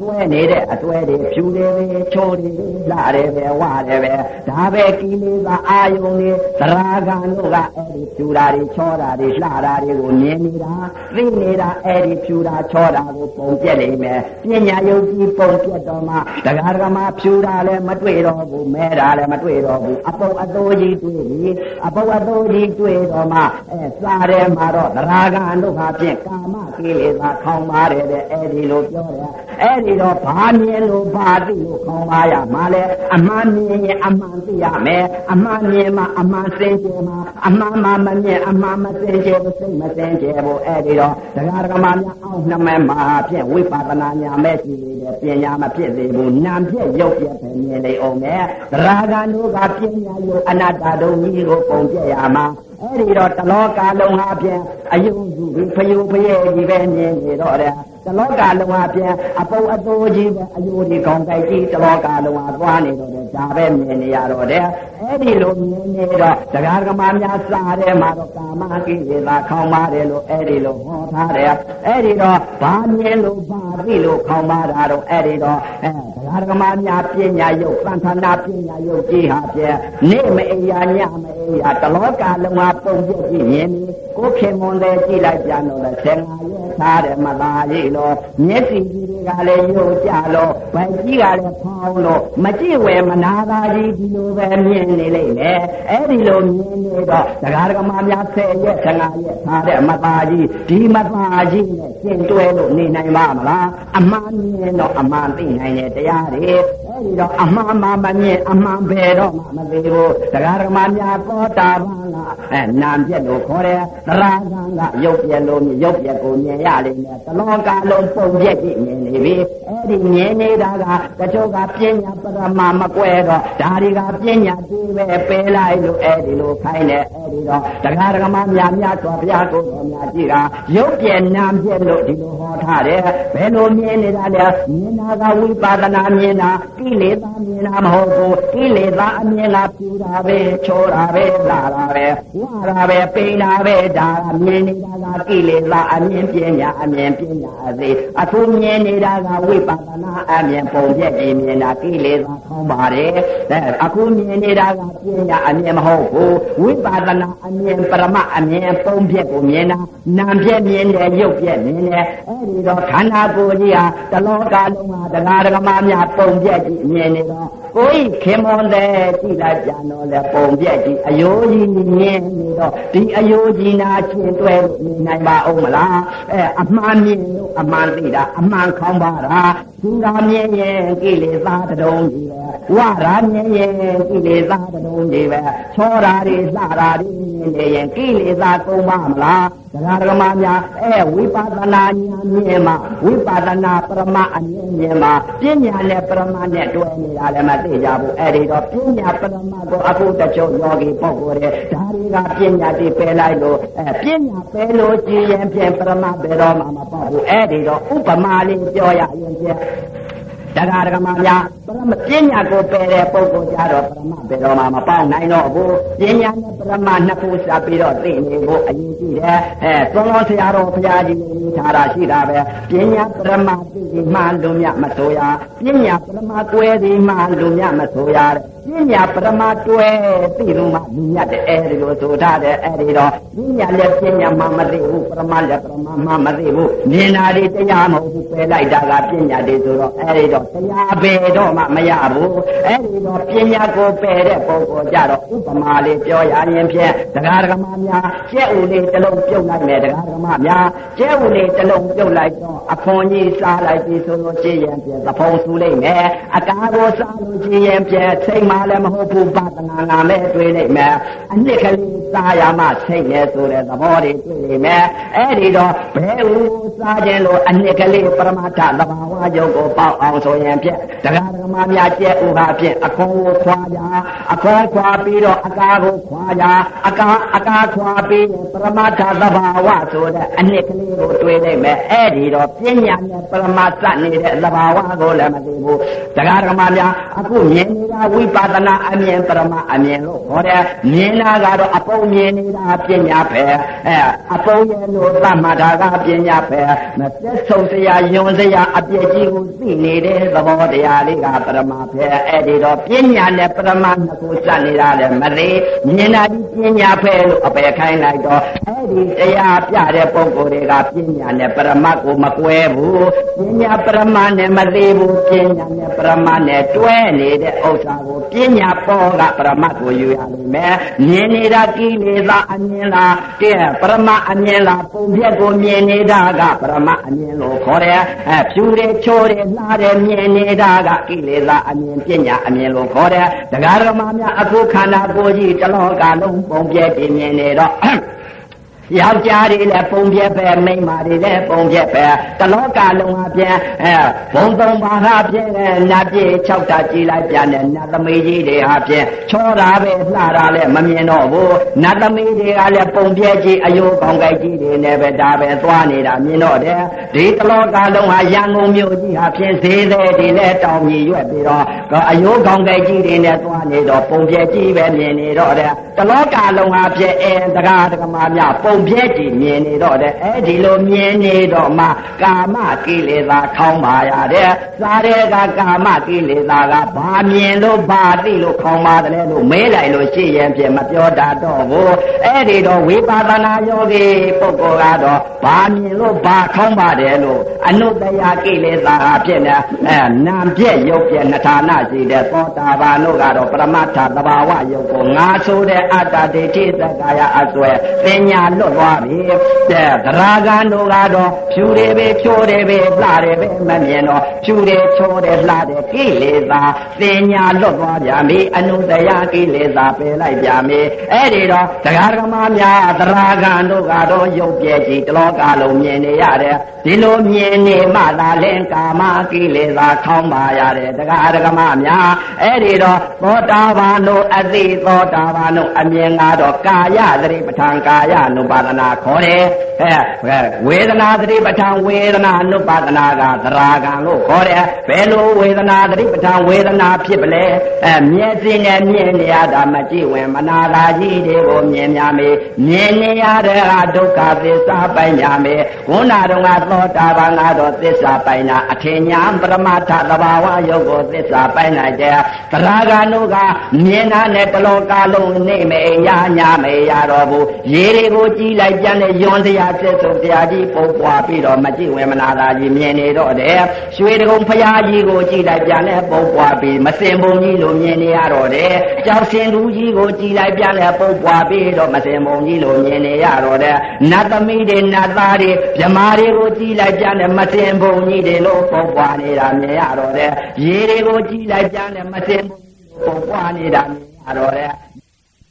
တွဲနေတဲ့အတွဲတွေဖြူတယ်ပဲချိုးတယ်လာတယ်ပဲဝတယ်ပဲဒါပဲကိလေသာအာယုန်တွေသရာဂံတို့ကအဲ့ဒီဖြူတာတွေချောတာတွေလှတာတွေကိုမြင်နေတာသိနေတာအဲ့ဒီဖြူတာချောတာကိုပုံပြက်နေမယ်ပညာယုတ်ကြီးပုံပြက်တော့မှဒကာဒကမဖြူတာလည်းမတွေ့တော့ဘူးမဲတာလည်းမတွေ့တော့ဘူးအပုပ်အသိုးကြီးတွေ့ပြီအပုပ်အသိုးကြီးတွေ့တော့မှအဲစားတယ်မှာတော့သရာဂံတို့ဟာဖြင့်ကာမကိလေသာခေါင်းပါတယ်တဲ့အဲ့ဒီလိုပြောတယ်အဲ့ဒီတော့ဘာမြင်လို့ဘာသိလို့ခေါင်းပါရမှာလဲအမှန်မြင်ရင်အမှန်သိရမယ်အမှန်မြင်မှအမှန်စင်ကြယ်မှာအမှန်မှမမြင်အမှန်မစင်ကြယ်ဘူးစိတ်မစင်ကြယ်ဘူးအဲ့ဒီတော့ဒကာဒကမများအောင်နှမဲမှာဖြင့်ဝိပဿနာညာမဲ့ရှိနေတဲ့ပညာမဖြစ်သေးဘူးနာပြည့်ရုပ်ပြည့်ပဲမြင်နေအောင်နဲ့ဒရာဂန်တို့ကပညာယုတ်အနတ္တတို့ကြီးကိုပုံပြရမှာ အဲ့ဒီတော့တလောကလုံးဟာဖြင့်အယုံစုပြီးဖယုဖရဲ့ကြီးပဲမြင်နေတော့တယ်တလောကလုံးဟာဖြင့်အပုပ်အသိုးကြီးပဲအယိုဒီကောင်းကြိုက်ကြီးတလောကလုံးဟာသွားနေတော့တယ်ဒါပဲမြင်နေရတော့တယ်အဲ့ဒီလိုမြင်နေတော့တရားဓမ္မများစားတယ်မှာတော့ကာမကိလေသာခေါင်းပါတယ်လို့အဲ့ဒီလိုဟောထားတယ်အဲ့ဒီတော့ဘာမြင်လို့ဘာသိလို့ခေါင်းပါတာတော့အဲ့ဒီတော့အဲတရားဒါ ဓမ္မများပညာယုတ်သံသနာပညာယုတ်ကြီးဟာဖြင့်နေမအိယာညမအိယာတလောကလုံးဟာပုံပြည့်ကြည့်မြင်ပြီးကိုခင်မွန်တဲ့ကြည့်လိုက်ပြန်တော့လေဆယ်ငါရဲ့ထားတယ်မသာကြီးလို့မျက်စိကြီးတွေကလည်းယုတ်ကြလို့ဗိုက်ကြီးကလည်းဖောင်းလို့မကြည့်ဝဲမနာသာကြီးဒီလိုပဲမြင်နေလိမ့်မယ်အဲ့ဒီလိုမြင်နေတော့တရားဓမ္မများဆယ်ရဲ့ဆယ်ငါရဲ့ထားတယ်မသာကြီးဒီမသာကြီးနဲ့ရှင်းတွဲလို့နေနိုင်ပါမလားအမှန်မြင်တော့အမှန်သိနိုင်တဲ့တရားတွေအဲ့ ဒီတော့အမှန်မှမမြင်အမှန်ပဲတော့မှမသိဘူးတရားဓမ္မများကောတာပန်ကအဲနာပြက်လို့ခေါ်တယ်သရဂံကရုပ်ပြက်လို့ရုပ်ပြက်ကိုမြင်ရလိမ့်မယ်တလောကလုံးပုံပြက်ကြည့်မြင်နေပြီအဲ့ဒီမြင်နေတာကတချို့ကပညာပရမမကွဲတော့ဒါတွေကပညာတူပဲပယ်လိုက်လို့အဲ့ဒီလိုခိုင်းတယ်အဲ့ဒီတော့တရားဓမ္မများများဆိုဘုရားကိုယ်တော်များကြည့်တာရုပ်ပြက်နာပြက်လို့ဒီလိုဟောထားတယ်ဘယ်လိုမြင်နေတာလဲမြင်တာကဝိပါဒနာမြင်တာကိလေသာမြင်တာမဟုတ်ဘူးကိလေသာအမြင်လားပြူတာပဲချောတာပဲလာတာပဲဝါတာပဲပိန်တာပဲဒါကမြင်နေတာကကိလေသာအမြင်ပညာအမြင်ပညာအသေးအခုမြင်နေတာကဝိပါဒနာအမြင်ပုံပြည့်ကြည့်မြင်တာကိလေသာခေါင်းပါတယ်အဲအခုမြင်နေတာကပညာအမြင်မဟုတ်ဘူးဝိပါဒနာအမြင်ပရမအမြင်ပုံပြည့်ကိုမြင်တာနာမ်ပြည့်မြင်တယ်ရုပ်ပြည့်မြင်တယ်အဲဒီတော့ခန္ဓာကိုယ်ကြီးဟာတလောကလုံးမှာတရားဓမ္မများပုံပြည့်ကြည့်မြင်နေတော့ကိုယ်ခင်မွန်တဲ့ကြည့်လိုက်ပြန်တော့လေပုံပြည့်ကြည့်အယိုးကြီးမြင်နေတော့ဒီအယိုးကြီးနာချင်းတွဲလို့နေနိုင်ပါအောင်မလားအဲအမှန်မြင်လို့အမှန်သိတာအမှန်ခေါင်းပါတာသူရာမြင်ရဲ့ကိလေသာတုံးကြီးပဲဝရာမြင်ရဲ့ကိလေသာတုံးကြီးပဲချောရာတွေလှရာတွေ မြင်နေရင်ကိလေသာကုန်ပါမလားတရားဓမ္မများအဲဝိပဿနာဉာဏ်မြင်မှာဝိပဿနာပရမအမြင်မြင်မှာပညာနဲ့ပရမနဲ့တွဲနေတာလည်းမသိကြဘူးအဲ့ဒီတော့ပညာပရမကိုအခုတချို့ယောဂီပုဂ္ဂိုလ်တွေဒါတွေကပညာတိပယ်လိုက်လို့အဲပညာပယ်လို့ကြည်ရင်ဖြင့်ပရမဘယ်တော့မှမပေါ့ဘူးအဲ့ဒီတော့ဥပမာလေးပြောရရင်ဖြင့် တရားဓမ္မများပရမပညာကိုပယ်တဲ့ပုဂ္ဂိုလ်ကြတော့ပရမဘယ်တော့မှမပေါက်နိုင်တော့ဘူးပညာနဲ့ပရမနှစ်ခုစပ်ပြီးတော့သိနေဖို့အရေးကြီးတယ်အဲသုံးတော်ဆရာတော်ဘုရားကြီးကြီးထားတာရှိတာပဲပညာပရမသိပြီးမှလူမြမဆိုရပညာပရမကွဲပြီးမှလူမြမဆိုရတဲ့ပညာပရမတွဲသိလို့မှလူမြတ်တဲ့အဲဒီလိုဆိုထားတဲ့အဲဒီတော့ပညာလည်းပညာမှမသိဘူးပရမလည်းပရမမှမသိဘူးမြင်တာတွေတရားမဟုတ်ဘူးပယ်လိုက်တာကပညာတွေဆိုတော့အဲဒီတော့တရားပယ်တော့မှမရဘူးအဲဒီတော့ပညာကိုပယ်တဲ့ပုဂ္ဂိုလ်ကြတော့ဥပမာလေးပြောရရင်ဖြင့်တရားဓမ္မများကျက်ဦးလေးတစ်လုံးပြုတ်လိုက်မယ်တရားဓမ္မများကျက်ဦးလေးတစ်လုံးပြုတ်လိုက်တော့အခွန်ကြီးစားလိုက်ပြီဆိုလို့ရှိရင်ဖြင့်သဖုံဆူလိုက်မယ်အကားကိုစားလို့ရှိရင်ဖြင့်စိတ်မှလည်းမဟုတ်ဘူးပါဒနာနာမဲ့တွေ့လိုက်မယ်အနှစ်ကလေးစားရမှစိတ်နဲ့ဆိုတဲ့သဘောတွေတွေ့လိမ့်မယ်အဲ့ဒီတော့ဘယ်ဦးစားခြင်းလို့အနှစ်ကလေးပရမတ္ထသဘာဝယုတ်ကိုပေါက်အောင်ဆိုရင်ဖြင့်တရားဓမ္မများကျဲဥဟာဖြင့်အခွန်ကိုခွာကြအခွန်ခွာပြီးတော့အကာကိုခွာကြအကာအကာခွာပြီးပရမတ္ထသဘာဝဆိုတဲ့အနှစ်ကလေးကိုတွေ့လိမ့်မယ်အဲ့ဒီတော့ပညာနဲ့ပရမတ္ထနေတဲ့သဘာဝကိုလည်းမသိဘူးတရားဓမ္မများအခုမြင်နေတာဝိပဿနာအမြင်ပရမအမြင်လို့ဟောတယ်မြင်တာကတော့အပုံမြင်နေတာပညာပဲအဲအပုံရဲ့လို့သတ်မှတ်တာကပညာပဲမပြတ်ဆုံးစရာယွန်စရာအပြည့်ကြီးကိုသိနေတဲ့သဘောတရားလေးကပရမပဲအဲ့ဒီတော့ပညာနဲ့ပရမနှစ်ခုစနေတာလည်းမသေးမြင်တာဒီပညာပဲလို့အပယ်ခိုင်းလိုက်တော့အဲ့ဒီတရားပြတဲ့ပုံကိုယ်တွေကပညာနဲ့ပရမကိုမကွဲဘူးပညာပရမနဲ့မသေးဘူးပညာနဲ့ပရမနဲ့တွဲနေတဲ့ဥစ္စာကိုပညာပေါ်ကပရမတ်ကိုယူရလိမ့်မယ်မြင်နေတာကိလေသာအမြင်လားတဲ့ပရမအမြင်လားပုံပြက်ကိုမြင်နေတာကပရမအမြင်လို့ခေါ်တယ်အဲဖြူတယ်ချိုးတယ်လှတယ်မြင်နေတာကကိလေသာအမြင်ပညာအမြင်လို့ခေါ်တယ်တရားဓမ္မများအခုခန္ဓာကိုယ်ကြီးတလောကလုံးပုံပြက်တည်မြင်နေတော့ ယောက်ျားတွေလည်းပုံပြက်ပဲမိန်းမတွေလည်းပုံပြက်ပဲတလောကလုံးဟာပြန်အဲဘုံသုံးပါးဟာပြန်နတ်ပြေ၆တာကြည်လိုက်ပြန်တယ်နတ်သမီးကြီးတွေဟာပြန်ချောတာပဲလှတာလည်းမမြင်တော့ဘူးနတ်သမီးတွေကလည်းပုံပြက်ကြီးအယိုးကောင်းကြိုက်ကြီးတွေနဲ့ပဲဒါပဲသွားနေတာမြင်တော့တယ်ဒီတလောကလုံးဟာရန်ကုန်မြို့ကြီးဟာပြန်ဈေးတဲ့ဒီလည်းတောင်ကြီးရွက်ပြီးတော့အယိုးကောင်းကြိုက်ကြီးတွေနဲ့သွားနေတော့ပုံပြက်ကြီးပဲမြင်နေတော့တယ်တလောကလုံးဟာပြန်အဲတကားတကမာများပုံပြဲကြည့်မြင်နေတော့တဲ့အဲ့ဒီလိုမြင်နေတော့မှကာမကိလေသာခေါင်းပါရတဲ့စားတဲ့ကကာမကိလေသာကဘာမြင်လို့ဘာသိလို့ခေါင်းပါတယ်လို့မဲလိုက်လို့ရှိရင်ဖြင့်မပြောတတ်တော့ဘူးအဲ့ဒီတော့ဝိပါဒနာယောဂီပုဂ္ဂိုလ်ကတော့ဘာမြင်လို့ဘာခေါင်းပါတယ်လို့အနုတ္တယကိလေသာဖြစ်နေအဲနာပြက်ရုပ်ပြက်နှဌာနရှိတဲ့သောတာပန်တို့ကတော့ပရမတ္ထသဘာဝယုတ်ကိုငါဆိုတဲ့အတ္တဒိဋ္ဌိသက္ကာယအစွဲပညာလွတ်သွားပြီတဲ့သရဂန်တို့ကတော့ဖြူတယ်ပဲဖြိုးတယ်ပဲလှတယ်ပဲမမြင်တော့ဖြူတယ်ချိုးတယ်လှတယ်ကိလေသာပညာလွတ်သွားပြန်ပြီအနုတ္တယကိလေသာပယ်လိုက်ပြန်ပြီအဲ့ဒီတော့တရားဓမ္မများသရဂန်တို့ကတော့ယုတ်ပြည့်ကြီးတလောကလုံးမြင်နေရတယ်ဒီလိုမြင်နေမှသာလင်ကာမကိလေသာခေါင်းပါရတယ်တရားဓမ္မများအဲ့ဒီတော့သောတာပန်တို့အသိသောတာပန်တို့အမြင်ကတော့ကာယသတိပဋ္ဌာန်ကာယ ानु ပါဒနာခေါ်တယ်အဲဝေဒနာသတိပဋ္ဌာန်ဝေဒနာ ानु ပါဒနာကသရာဂံလို့ခေါ်တယ်ဘယ်လိုဝေဒနာသတိပဋ္ဌာန်ဝေဒနာဖြစ်ပလဲအဲမျက်စိနဲ့မြင်နေရတာမကြည့်ဝင်မနာလာကြီးတွေကိုမြင်များမေမြင်နေရတဲ့ဟာဒုက္ခသစ္စာပိုင်ညာမေဝဏတော်ကသောတာပန်ကတော့သစ္စာပိုင်တာအထင်ညာပရမတ္ထသဘာဝယုတ်ကိုသစ္စာပိုင်နိုင်တယ်သရာဂံတို့ကမြင်တာနဲ့တလောကလုံးနေမေရညာမေရတော့ဘူးရေတွေကိုကြည်လိုက်ပြန်တဲ့ယွန်စရာဆက်ဆုံးဘုရားကြီးပုံပွားပြီးတော့မကြည့်ဝင်မနာသာကြီးမြင်နေတော့တယ်ရွှေတကုံဘုရားကြီးကိုကြည်လိုက်ပြန်တဲ့ပုံပွားပြီးမစင်ပုံကြီးလိုမြင်နေရတော့တယ်ကြောက်စင်သူကြီးကိုကြည်လိုက်ပြန်တဲ့ပုံပွားပြီးတော့မစင်ပုံကြီးလိုမြင်နေရတော့တယ်နတ်သမီးတွေနတ်သားတွေမြမာတွေကိုကြည်လိုက်ပြန်တဲ့မစင်ပုံကြီးတွေလို့ပုံပွားနေတာမြင်ရတော့တယ်ရေတွေကိုကြည်လိုက်ပြန်တဲ့မစင်ပုံကြီးလိုပုံပွားနေတာမြင်ရတော့တယ်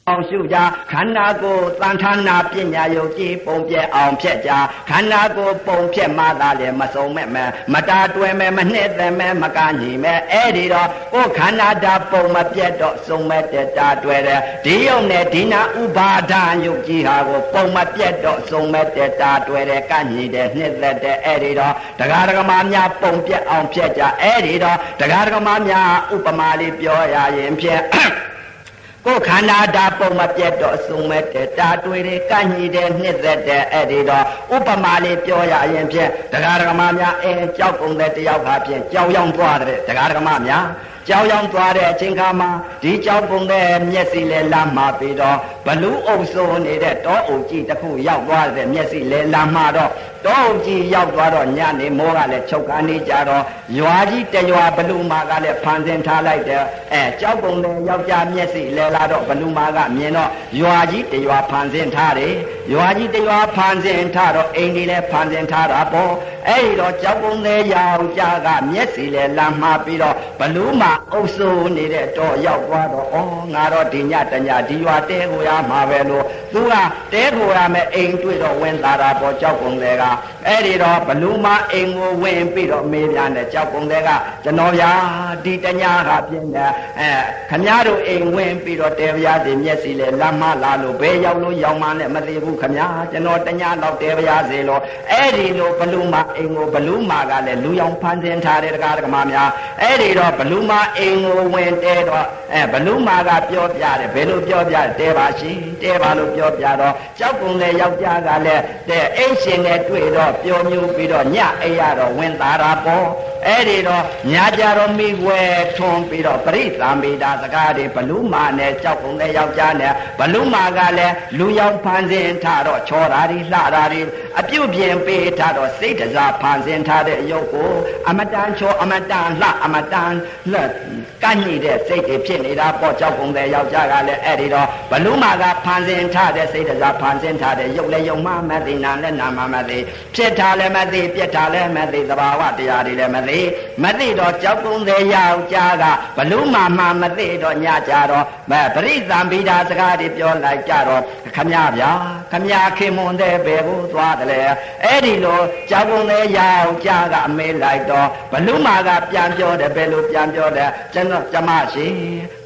အောင်ရှုကြခန္ဓာကိုယ်တန်ထာနာပညာယုတ်ကြည်ပုံပြဲအောင်ဖြက်ကြခန္ဓာကိုယ်ပုံဖြက်မှသာလေမစုံမဲ့မဲ့မတာတွယ်မဲ့မနှဲ့သက်မဲ့မကညီမဲ့အဲ့ဒီတော့ကိုယ်ခန္ဓာဓာပုံမပြတ်တော့စုံမဲ့တဲ့တာတွယ်တယ်ဒီယုံနဲ့ဒီနာဥပါဒံယုတ်ကြည်ဟာကိုပုံမပြတ်တော့စုံမဲ့တဲ့တာတွယ်တယ်ကညီတယ်နှဲ့သက်တဲ့အဲ့ဒီတော့တရားဓမ္မများပုံပြက်အောင်ဖြက်ကြအဲ့ဒီတော့တရားဓမ္မများဥပမာလေးပြောရရင်ဖြင့် ကိုယ်ခန္ဓာဓာပုံမပြတ်တော့အစုံမဲ့တဲ့တာတွေ့တယ်ကန့်ညီတယ်နှစ်သက်တဲ့အဲ့ဒီတော့ဥပမာလေးပြောရရင်ဖြင့်တရားဓမ္မများအဲကြောက်ကုန်တဲ့တယောက်ကဖြင့်ကြောက်ရောက်သွားတဲ့တရားဓမ္မများကြောက်ရောက်သွားတဲ့အချိန်ခါမှာဒီကြောက်ပုံတဲ့မျက်စိလဲလမ်းမှာပြီးတော့ဘလူးအုပ်စိုးနေတဲ့တောအုပ်ကြီးတစ်ခုရောက်သွားတဲ့မျက်စိလဲလမ်းမှာတော့တောအုပ်ကြီးရောက်သွားတော့ညနေမိုးကလည်းချုပ်ကနေကြတော့ရွာကြီးတရွာဘလူးမာကလည်းဖန်ဆင်းထားလိုက်တယ်အဲကြောက်ပုံတဲ့ယောက်ျားမျက်စိလဲလာတော့ဘလူးမာကမြင်တော့ရွာကြီးတရွာဖန်ဆင်းထားတယ်ရွာကြီးတရွာဖန်ဆင်းထားတော့အိမ်ကြီးလည်းဖန်ဆင်းထားတာပေါ့အဲ့ဒီတော့ကြောက်ပုံတဲ့ယောက်ျားကမျက်စိလဲလမ်းမှာပြီးတော့ဘလူးမာအုပ်စိုးနေတဲ့တော့ရောက်သွားတော့ဩငါတော့ဒီညတညဒီရွာတဲကိုရမှာပဲလို့သူကတဲကိုရမယ်အိမ်တွေ့တော့ဝင်လာတာပေါ့ကြောက်ပုံတဲ့ကအဲ့ဒီတော့ဘလူးမာအိမ်ကိုဝင်ပြီးတော့မေးပြန်တယ်ကြောက်ပုံတဲ့ကကျွန်တော်ဗျာဒီတညကပြင်းတယ်အဲခမည်းတော်အိမ်ဝင်ပြီးတော့တဲဗျာစီမျက်စိလဲလမ်းမလာလို့ဘယ်ရောက်လို့ရောက်မှနဲ့မသိဘူးခမည်းကျွန်တော်တညတော့တဲဗျာစီလို့အဲ့ဒီလိုဘလူးမာအိမ်ကိုဘလူးမာကလည်းလူယောင်ဖန်ဆင်းထားတဲ့တရားဓမ္မများအဲ့ဒီတော့ဘလူးမာအိမ်ကိုဝင်တဲတော့အဲဘလူးမာကပြောပြတယ်ဘယ်လိုပြောပြတဲပါရှိတဲပါလို့ပြောပြတော့ကြောက်ကုန်တဲ့ယောက်ျားကလည်းတဲ့အိမ်ရှင်နဲ့တွေ့တော့ပြောမျိုးပြီးတော့ညအိမ်ရတော့ဝင်သားတာပေါ့အဲ့ဒီတော့ညာကြတော့မိဝဲထွန်ပြီးတော့ပရိသံမိတာစကားတွေဘလူးမာနဲ့ကြောက်ကုန်တဲ့ယောက်ျားနဲ့ဘလူးမာကလည်းလူရောက်ဖန်ဆင်းထားတော့ချောတာတွေလှတာတွေအပြုတ်ပြင်ပေးထားတော့စိတ်တစားဖန်ဆင်းထားတဲ့ရုပ်ကိုအမတန်ချောအမတန်လှအမတန်လှကန့်ညိတဲ့စိတ်တွေဖြစ်နေတာပေါ့ကြောက်ကုန်တဲ့ယောက်ျားကလည်းအဲ့ဒီတော့ဘလူးမာကဖန်ဆင်းထားတဲ့စိတ်တစားဖန်ဆင်းထားတဲ့ရုပ်လည်းယုံမှမသိနာလည်းနာမှမသိဖြစ်တာလည်းမသိပြက်တာလည်းမသိသဘာဝတရားတွေလည်းမသိမသိတော့ကြောက်ကုန်တဲ့ယောက်ျားကဘလူးမာမှမသိတော့ညကြတော့မပရိသံပိတာစကားတွေပြောလိုက်ကြတော့ခမရဗျာခမရခင်မွန်တဲ့ဘယ်ကိုသွားတယ်လဲအဲ့ဒီလိုကြောက်ကုန်တဲ့ယောက်ျားကအမေးလိုက်တော့ဘလူးမာကပြန်ပြောတယ်ဘယ်လိုပြန်ပြောတယ်ကျွန်တော်ကျမရှိ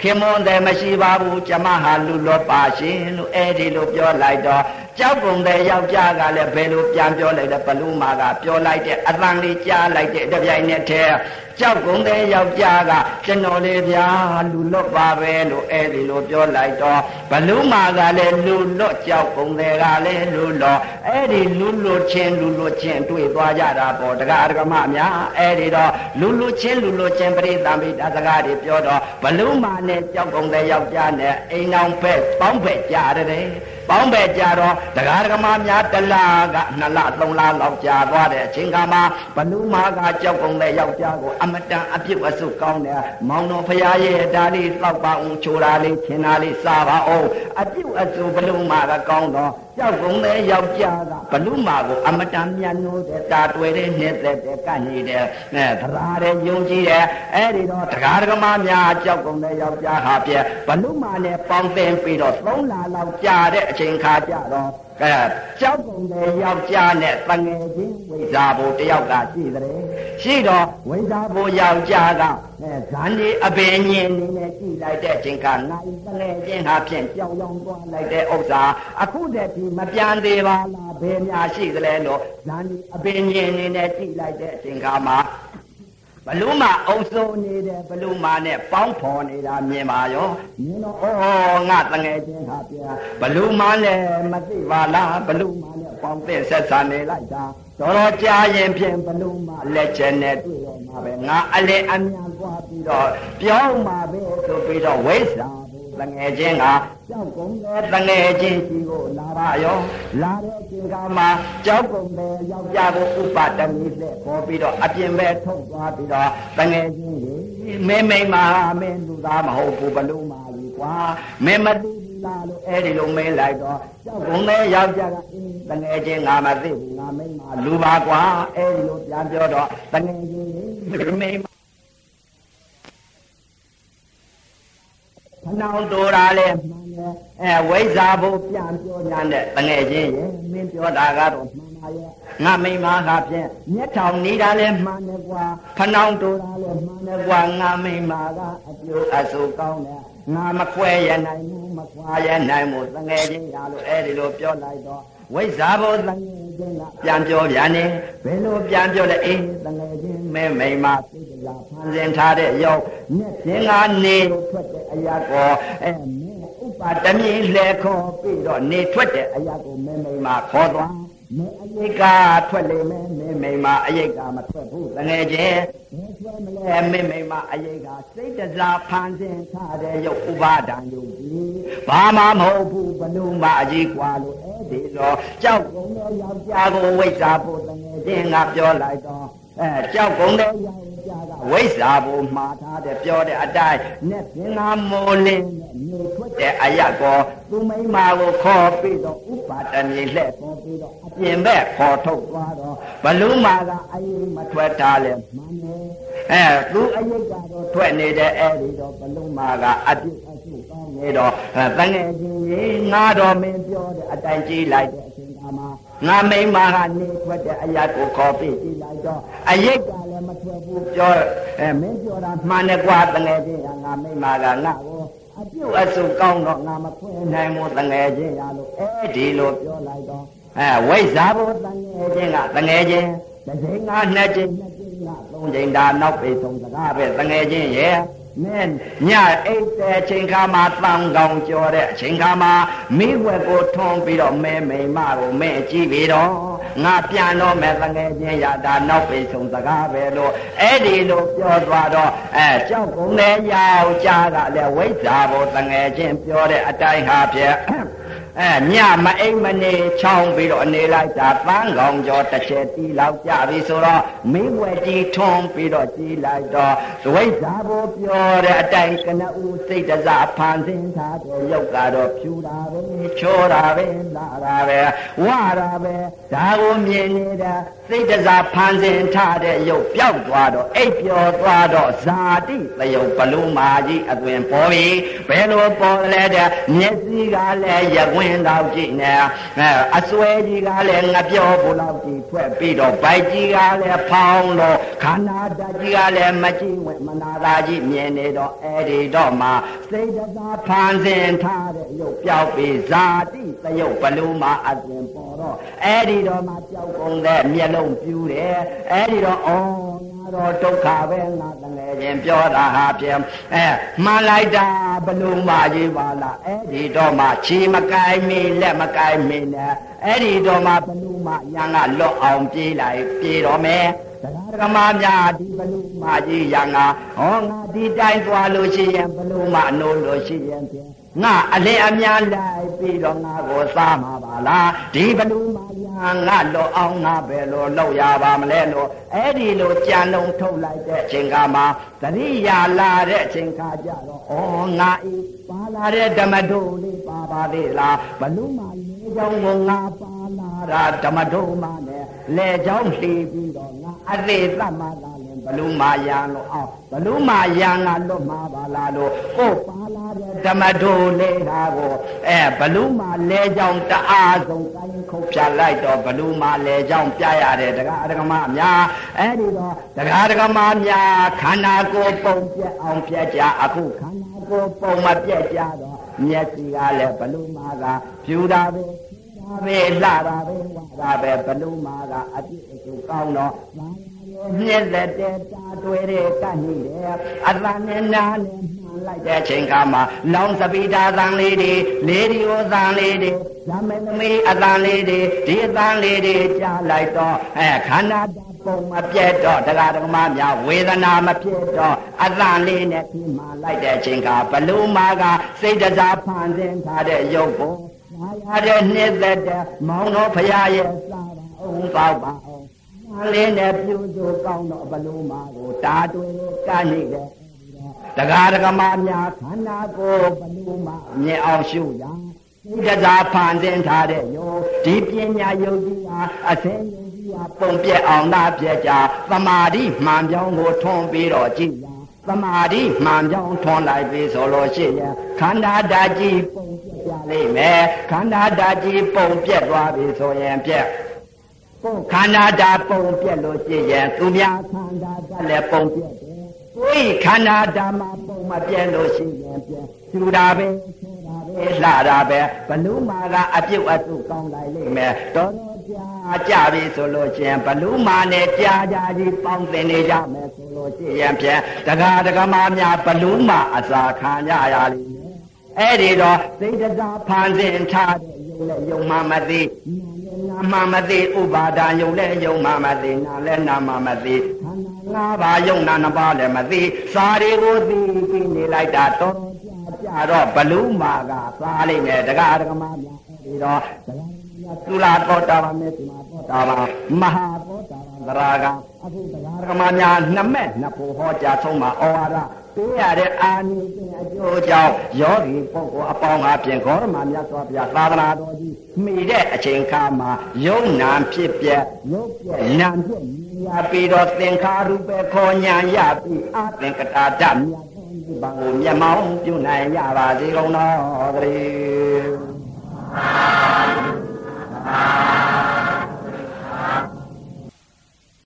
ခင်မွန်တယ်မရှိပါဘူးကျမဟာလူလောပါရှင်လို့အဲ့ဒီလိုပြောလိုက်တော့ ကြောက်ကုန်တဲ့ယောက်ျားကလည်းဘယ်လိုပြန်ပြောလိုက်လဲဘလူမာကပြောလိုက်တဲ့အတန်လေးကြားလိုက်တဲ့တပြိုင်နက်တည်းကြောက်ကုန်တဲ့ယောက်ျားကကျွန်တော်လေးဗျာလူလွတ်ပါပဲလို့အဲ့ဒီလိုပြောလိုက်တော့ဘလူမာကလည်းလူလွတ်ကြောက်ကုန်တဲ့ကလည်းလူလွတ်အဲ့ဒီလူလွတ်ချင်းလူလွတ်ချင်းတွေ့သွားကြတာပေါ့တရားဓမ္မများအဲ့ဒီတော့လူလွတ်ချင်းလူလွတ်ချင်းပရိသံပိတစကားတွေပြောတော့ဘလူမာနဲ့ကြောက်ကုန်တဲ့ယောက်ျားနဲ့အိမ်အောင်ဖက်ပေါင်းဖက်ကြတယ် ပေါင်းပဲကြတော့တရားဓမ္မများတလားကနှစ်လသုံးလလောက်ကြာသွားတဲ့အချိန်ကမှဘလူမာကကြောက်ကုန်တဲ့ယောက်ျားကိုအမတန်အပြစ်အဆုကောင်းတယ်မောင်တော်ဖရာရဲ့ဒါလေးတောက်ပါအောင်ချိုတာလေးခင်တာလေးစားပါအောင်အပြစ်အဆုဘလူမာကကောင်းတော့ ကြောက်ကုန်တဲ့ယောက်ျားကဘလူမာကိုအမတန်မြတ်နိုးတဲ့တာတွေ့တဲ့နှစ်သက်တဲ့ကန့်နေတဲ့အဲသရာတဲ့ယုံကြည်တဲ့အဲ့ဒီတော့တရားဓမ္မများကြောက်ကုန်တဲ့ယောက်ျားဟာပြဘလူမာနဲ့ပေါင်းသင်ပြီးတော့သုံးလလောက်ကြာတဲ့အချိန်ခါကြတော့ အဲကြောက်ကုန်တဲ့ယောက်ျားနဲ့တငယ်ချင်းဝိဇာဘိုတယောက်ကရှိတယ်ရှိတော့ဝိဇာဘိုယောက်ျားကအဲဇန်ဒီအပင်ညင်နေနဲ့ကြည့်လိုက်တဲ့အချိန်ကနိုင်တငယ်ချင်းဟာဖြင့်ကြောင်ကြောင်သွားလိုက်တဲ့ဥစ္စာအခုတည်းဒီမပြန်သေးပါလားဘယ်များရှိသလဲလို့ဇန်ဒီအပင်ညင်နေနဲ့ကြည့်လိုက်တဲ့အချိန်ကမှာ ဘလူးမအုံစိုးနေတယ်ဘလူးမနဲ့ပေါင်းဖော်နေတာမြင်ပါရောမြင်တော့ဩငါတငယ်ချင်းဟာပြဘလူးမနဲ့မသိပါလားဘလူးမနဲ့ပေါင်းတဲ့ဆက်ဆံနေလိုက်တာတော်တော်ကြာရင်ဖြင့်ဘလူးမလက်ချက်နဲ့တွေ့တော့မှာပဲငါအလေအမြန်သွားပြီးတော့ပြောင်းမှာပဲဆိုပြီးတော့ဝိဇ္ဇာ တငယ်ချင်းကကြောက်ကုန်တဲ့တငယ်ချင်းရှိကိုလာပါရောလာတဲ့အချိန်ကမှကြောက်ကုန်တဲ့ယောက်ျားကိုဥပတမိလက်ပေါ်ပြီးတော့အပြင်ပဲထုတ်သွားပြီးတော့တငယ်ချင်းကြီးမင်းမိမမင်းလူသားမဟုတ်ဘူးဘလို့မာကြီးကွာမင်းမသိဘူးလားလို့အဲ့ဒီလိုမင်းလိုက်တော့ကြောက်ကုန်တဲ့ယောက်ျားကအင်းတငယ်ချင်းငါမသိဘူးငါမိမလူပါကွာအဲ့ဒီလိုပြန်ပြောတော့တငယ်ချင်းမိမ ခဏောင်တော်တာလဲမှန်တယ်အဲဝိဇ္ဇာဘုပြန်ပြောညာတဲ့တငယ်ချင်းရဲ့မင်းပြောတာကတော့မှန်ပါရဲ့ငါမိမကဖြင့်မျက်ထောင်နေတာလဲမှန်တယ်ကွာခဏောင်တော်တာလဲမှန်တယ်ကွာငါမိမကအပြိုအဆူကောင်းတယ်ငါမခွဲရနိုင်ဘူးမခွာရနိုင်ဘူးတငယ်ချင်းရလို့အဲဒီလိုပြောလိုက်တော့ဝိဇ္ဇာဘောတငယ် ချင်းကပြန်ပြောပြန်နေဘယ်လိုပြန်ပြောလဲအေးတငယ်ချင်းမဲမိမသိကြလားဖန်ဆင်းထားတဲ့ရောက်မျက်စင်ကနေထွက်တဲ့အရာကောအဲမင်းဥပါတမီလဲခေါ်ပြီးတော့နေထွက်တဲ့အရာကိုမဲမိမခေါ်သွား မအယိတ်ကထွက်လိမ့်မယ်မင်းမိမအယိတ်ကမထွက်ဘူးတငယ်ချင်းမထွက်မလဲမင်းမိမအယိတ်ကစိတ်တစားဖန်ဆင်းထားတဲ့ရုပ်ဥပါဒံယုံကြည်ဘာမှမဟုတ်ဘူးဘလို့မှအကြီးกว่าလို့အဲ့ဒီတော့ကြောက်ကုန်တော့ယောက်ျားကိုဝိဇ္ဇာဖို့တငယ်ချင်းကပြောလိုက်တော့ အဲကြောက်ကုန်တဲ့ယောက်ျားကဝိဇ္ဇာဖို့မှားထားတယ်ပြောတဲ့အတိုင်းနဲ့ပင်နာမိုးလင်းနဲ့နေထွက်တဲ့အရက်ကောသူမိမကိုခေါ်ပြီးတော့ဥပါဒဏီလှဲ့ပေါ်ပြီးတော့အပြင်ဘက်ခေါ်ထုတ်သွားတော့ဘလူးမာကအရင်မထွက်တာလဲမှန်တယ်အဲသူအရိတ်ကတော့ထွက်နေတဲ့အဲ့ဒီတော့ဘလူးမာကအပြစ်အဆုကောင်းနေတော့တငယ်ချင်းကြီးငါတော်မင်းပြောတဲ့အတိုင်းကြည့်လိုက်တဲ့အချိန်ကမှ ငါမိမကနေထွက်တဲ့အရာကိုခေါ်ပြီးကြည့်လိုက်တော့အရိတ်ကလည်းမထွက်ဘူးပြောအဲမင်းပြောတာမှန်တယ်ကွာတငယ်ချင်းကငါမိမကငါကိုအပြုတ်အဆုကောင်းတော့ငါမခွင့်နိုင်ဘူးတငယ်ချင်းရလို့အဲဒီလိုပြောလိုက်တော့အဲဝိဇ္ဇာဘုတငယ်ချင်းကတငယ်ချင်းတစ်ချိန်ကနှစ်ချိန်နှစ်ချိန်ကသုံးချိန်ဒါနောက်ပေဆုံးစကားပဲတငယ်ချင်းရဲ့ မင်းညအိတ်တဲ့ချိန်ခါမှာတန်ကောင်ကြောတဲ့အချိန်ခါမှာမိဝက်ကိုထွန်းပြီးတော့မဲမိန်မကိုမဲကြည့်ပြီးတော့ငါပြန်တော့မဲ့တငယ်ချင်းရတာနောက်ပေဆုံးစကားပဲလို့အဲ့ဒီလိုပြောသွားတော့အဲကြောက်ကုန်တဲ့ယောက်ျားကလည်းဝိဇ္ဇာဘုတငယ်ချင်းပြောတဲ့အတိုင်းဟာဖြင့် အဲညမအိမ်မနေချောင်းပြီးတော့နေလိုက်တာပန်းကောင်ကျော်တစ်ချက်တီးလောက်ကြပြီဆိုတော့မိဝဲတီထွန်းပြီးတော့ကြည်လိုက်တော့သဝိဇာဘိုးပြောတဲ့အတိုင်းကနဦးစိတ်တစားဖန်ဆင်းထားတဲ့ရုပ်ကတော့ဖြူတာပဲချောတာပဲလာတာပဲဝတာပဲဒါကိုမြင်နေတာစိတ်တစားဖန်ဆင်းထားတဲ့ရုပ်ပျောက်သွားတော့အိပ်ပျော်သွားတော့ဇာတိသယုတ်ဘလုံးမာကြီးအသွင်ပေါ်ပြီဘယ်လိုပေါ်လဲတဲ့မျက်စိကလည်းရဝဝင်တော့ကြည့်နေအဲအစွဲကြီးကလည်းငပြောဘူးလောက်ကြီးထွက်ပြီးတော့ဗိုက်ကြီးကလည်းဖောင်းတော့ခန္ဓာဓာတ်ကြီးကလည်းမကြည့်ဝင်မနာသာကြီးမြင်နေတော့အဲ့ဒီတော့မှစိတ်တသာဖန်ဆင်းထားတဲ့ရုပ်ပြောက်ပြီးဇာတိသယုတ်ဘလူမှာအစဉ်ပေါ်တော့အဲ့ဒီတော့မှပြောက်ကုန်တဲ့မျက်လုံးပြူးတယ်အဲ့ဒီတော့အော်ငါတော့ဒုက္ခပဲငါတငယ်ချင်းပြောတာဟာပြန်အဲမှန်လိုက်တာဘလူမှာကြီးပါလားအဲ့ဒီတော့မှခြေမကိုင်းမီလက်မကိုင်းမီနဲ့အဲ့ဒီတော့မှဘလူမှာရန်ကလွတ်အောင်ပြေးလိုက်ပြေးတော့မယ်တရားဓမ္မများဒီဘလူမကြီးရန်ကဟောငါဒီတိုင်းသွားလို့ရှိရင်ဘလူမနိုးလို့ရှိရင်ဖြင့်ငါအလင်းအများလိုက်ပြီးတော့ငါကိုစားမှာပါလားဒီဘလူမ ရန်ငါလောအောင်ငါပဲလို့လောက်ရပါမလဲလို့အဲ့ဒီလိုကြံလုံးထုတ်လိုက်တဲ့အချိန်ကမှသတိရလာတဲ့အချိန်ခါကြတော့ဩငါဤပါလာတဲ့ဓမ္မတို့လေးပါပါသေးလားဘလူမလေးကြောင့်ကိုငါပါလာတာဓမ္မတို့မနဲ့လေကြောင်းလှီးပြီးတော့ငါအသေးသတ်မှလာရင်ဘလူမာယံလို့အောက်ဘလူမာယံကလွတ်မှာပါလားလို့ကိုပါလာတဲ့ဓမ္မတို့လေးဟာကိုအဲဘလူမာလေကြောင်းတအားဆုံးကိုင်း ခုတ်ဖြတ်လိုက်တော့ဘလူမာလေကြောင်းပြရတဲ့ဒကာဒကမများအဲ့ဒီတော့ဒကာဒကမများခန္ဓာကိုယ်ပုံပြက်အောင်ပြက်ကြအခုခန္ဓာကိုယ်ပုံမပြက်ကြတော့မျက်စိကလည်းဘလူမာကဖြူတာပဲဒါပဲလှတာပဲဝါတာပဲဘလူမာကအပြည့်အစုံကောင်းတော့မြက်တဲ့တာတွေ့တဲ့ကတ်နေတယ်အသံနဲ့နားနဲ့မှန် လိုက်တဲ့ချိန်ကမှလောင်စပိတာသံလေးတွေလေးဒီဟောသံလေးတွေဇမင်းသမီးအသံလေးတွေဒီအသံလေးတွေကြားလိုက်တော့အဲခန္ဓာတပုံမပြတ်တော့တရားဓမ္မများဝေဒနာမပြတ်တော့အသံလေးနဲ့ဒီမှလိုက်တဲ့ချိန်ကဘလူမာကစိတ်တစားဖန်ဆင်းထားတဲ့ရုပ်ကိုလာရတဲ့နှစ်သက်တဲ့မောင်တော်ဖရာရဲ့စားပါအောင်ပေါ့ပါအောင်။အလေးနဲ့ပြုစုကောင်းတော့ဘလူမာကိုတာတွင်ကနေတဲ့ တရားဒဂမများခန္ဓာကိုယ်ဘလူမာမြင်အောင်ရှုရစိတ်တရားဖန်ဆင်းထားတဲ့ယောဒီပညာယုတ်ကြီးဟာအစင်းယုတ်ကြီးဟာပုံပြက်အောင်နာပြက်ကြသမာဓိမှန်ပြောင်းကိုထွန်းပြီးတော့ကြည်ရသမာဓိမှန်ပြောင်းထွန်းလိုက်ပြီဆိုလို့ရှိရင်ခန္ဓာဓာတ်ကြီးပုံပြက်ကြလိမ့်မယ်ခန္ဓာဓာတ်ကြီးပုံပြက်သွားပြီဆိုရင်ပြက်ကိုခန္ဓာဓာတ်ပုံပြက်လို့ရှိရင်သူများခန္ဓာဓာတ်လည်းပုံပြက်တယ် ကိုယ်ခန္ဓာဓာတ်မှာပုံမပြက်လို့ရှိရင်ပြက်သူတာပဲဆိုတာပဲလှတာပဲဘလူမာကအပြုတ်အတုကောင်းလိုက်လိမ့်မယ်တော်တော်ကြာကြပြီဆိုလို့ရှိရင်ဘလူမာနဲ့ကြာကြာကြီးပေါင်းတင်နေကြမယ်ဆိုလို့ရှိရင်ဖြင့်တကားတကမာများဘလူမာအစာခံကြရလိမ့်မယ်အဲ့ဒီတော့စိတ်တရားဖန်ဆင်းထားတဲ့ယုံနဲ့ယုံမှမသိနာမမသိဥပါဒာယုံနဲ့ယုံမှမသိနာလည်းနာမမသိခန္ဓာ ငါးပါးယုံနာနှစ်ပါးလည်းမသိစာတွေကိုသိပြီးနေလိုက်တာတော်တော်ကြာကြတော့ဘလူမာကစားလိုက်မယ်တကားတကမာများအဲ့ဒီတော့သုလာတောတာပါမေသုမာတောတာပါမဟာတောတာပါသရာကအခုတရားဓမ္မများနှစ်မဲ့နှစ်ဖို့ဟောကြားဆုံးမှာဩဝါဒပေးရတဲ့အာနိသင်အကျိုးကြောင့်ယောဂီပုဂ္ဂိုလ်အပေါင်းအပြင်ဂေါရမမြတ်စွာဘုရားသာသနာတော်ကြီးမိတဲ့အချိန်ခါမှာယုံနာဖြစ်ပြရုပ်ပြနာဖြစ် ရပြီးတော့သင်္ခါရုပခောညာရပြီးအသင်္ကတာဓမြတ်ဘုရားကိုမျက်မှောင်ပြုနိုင်ရပါစေကုန်သောတည်း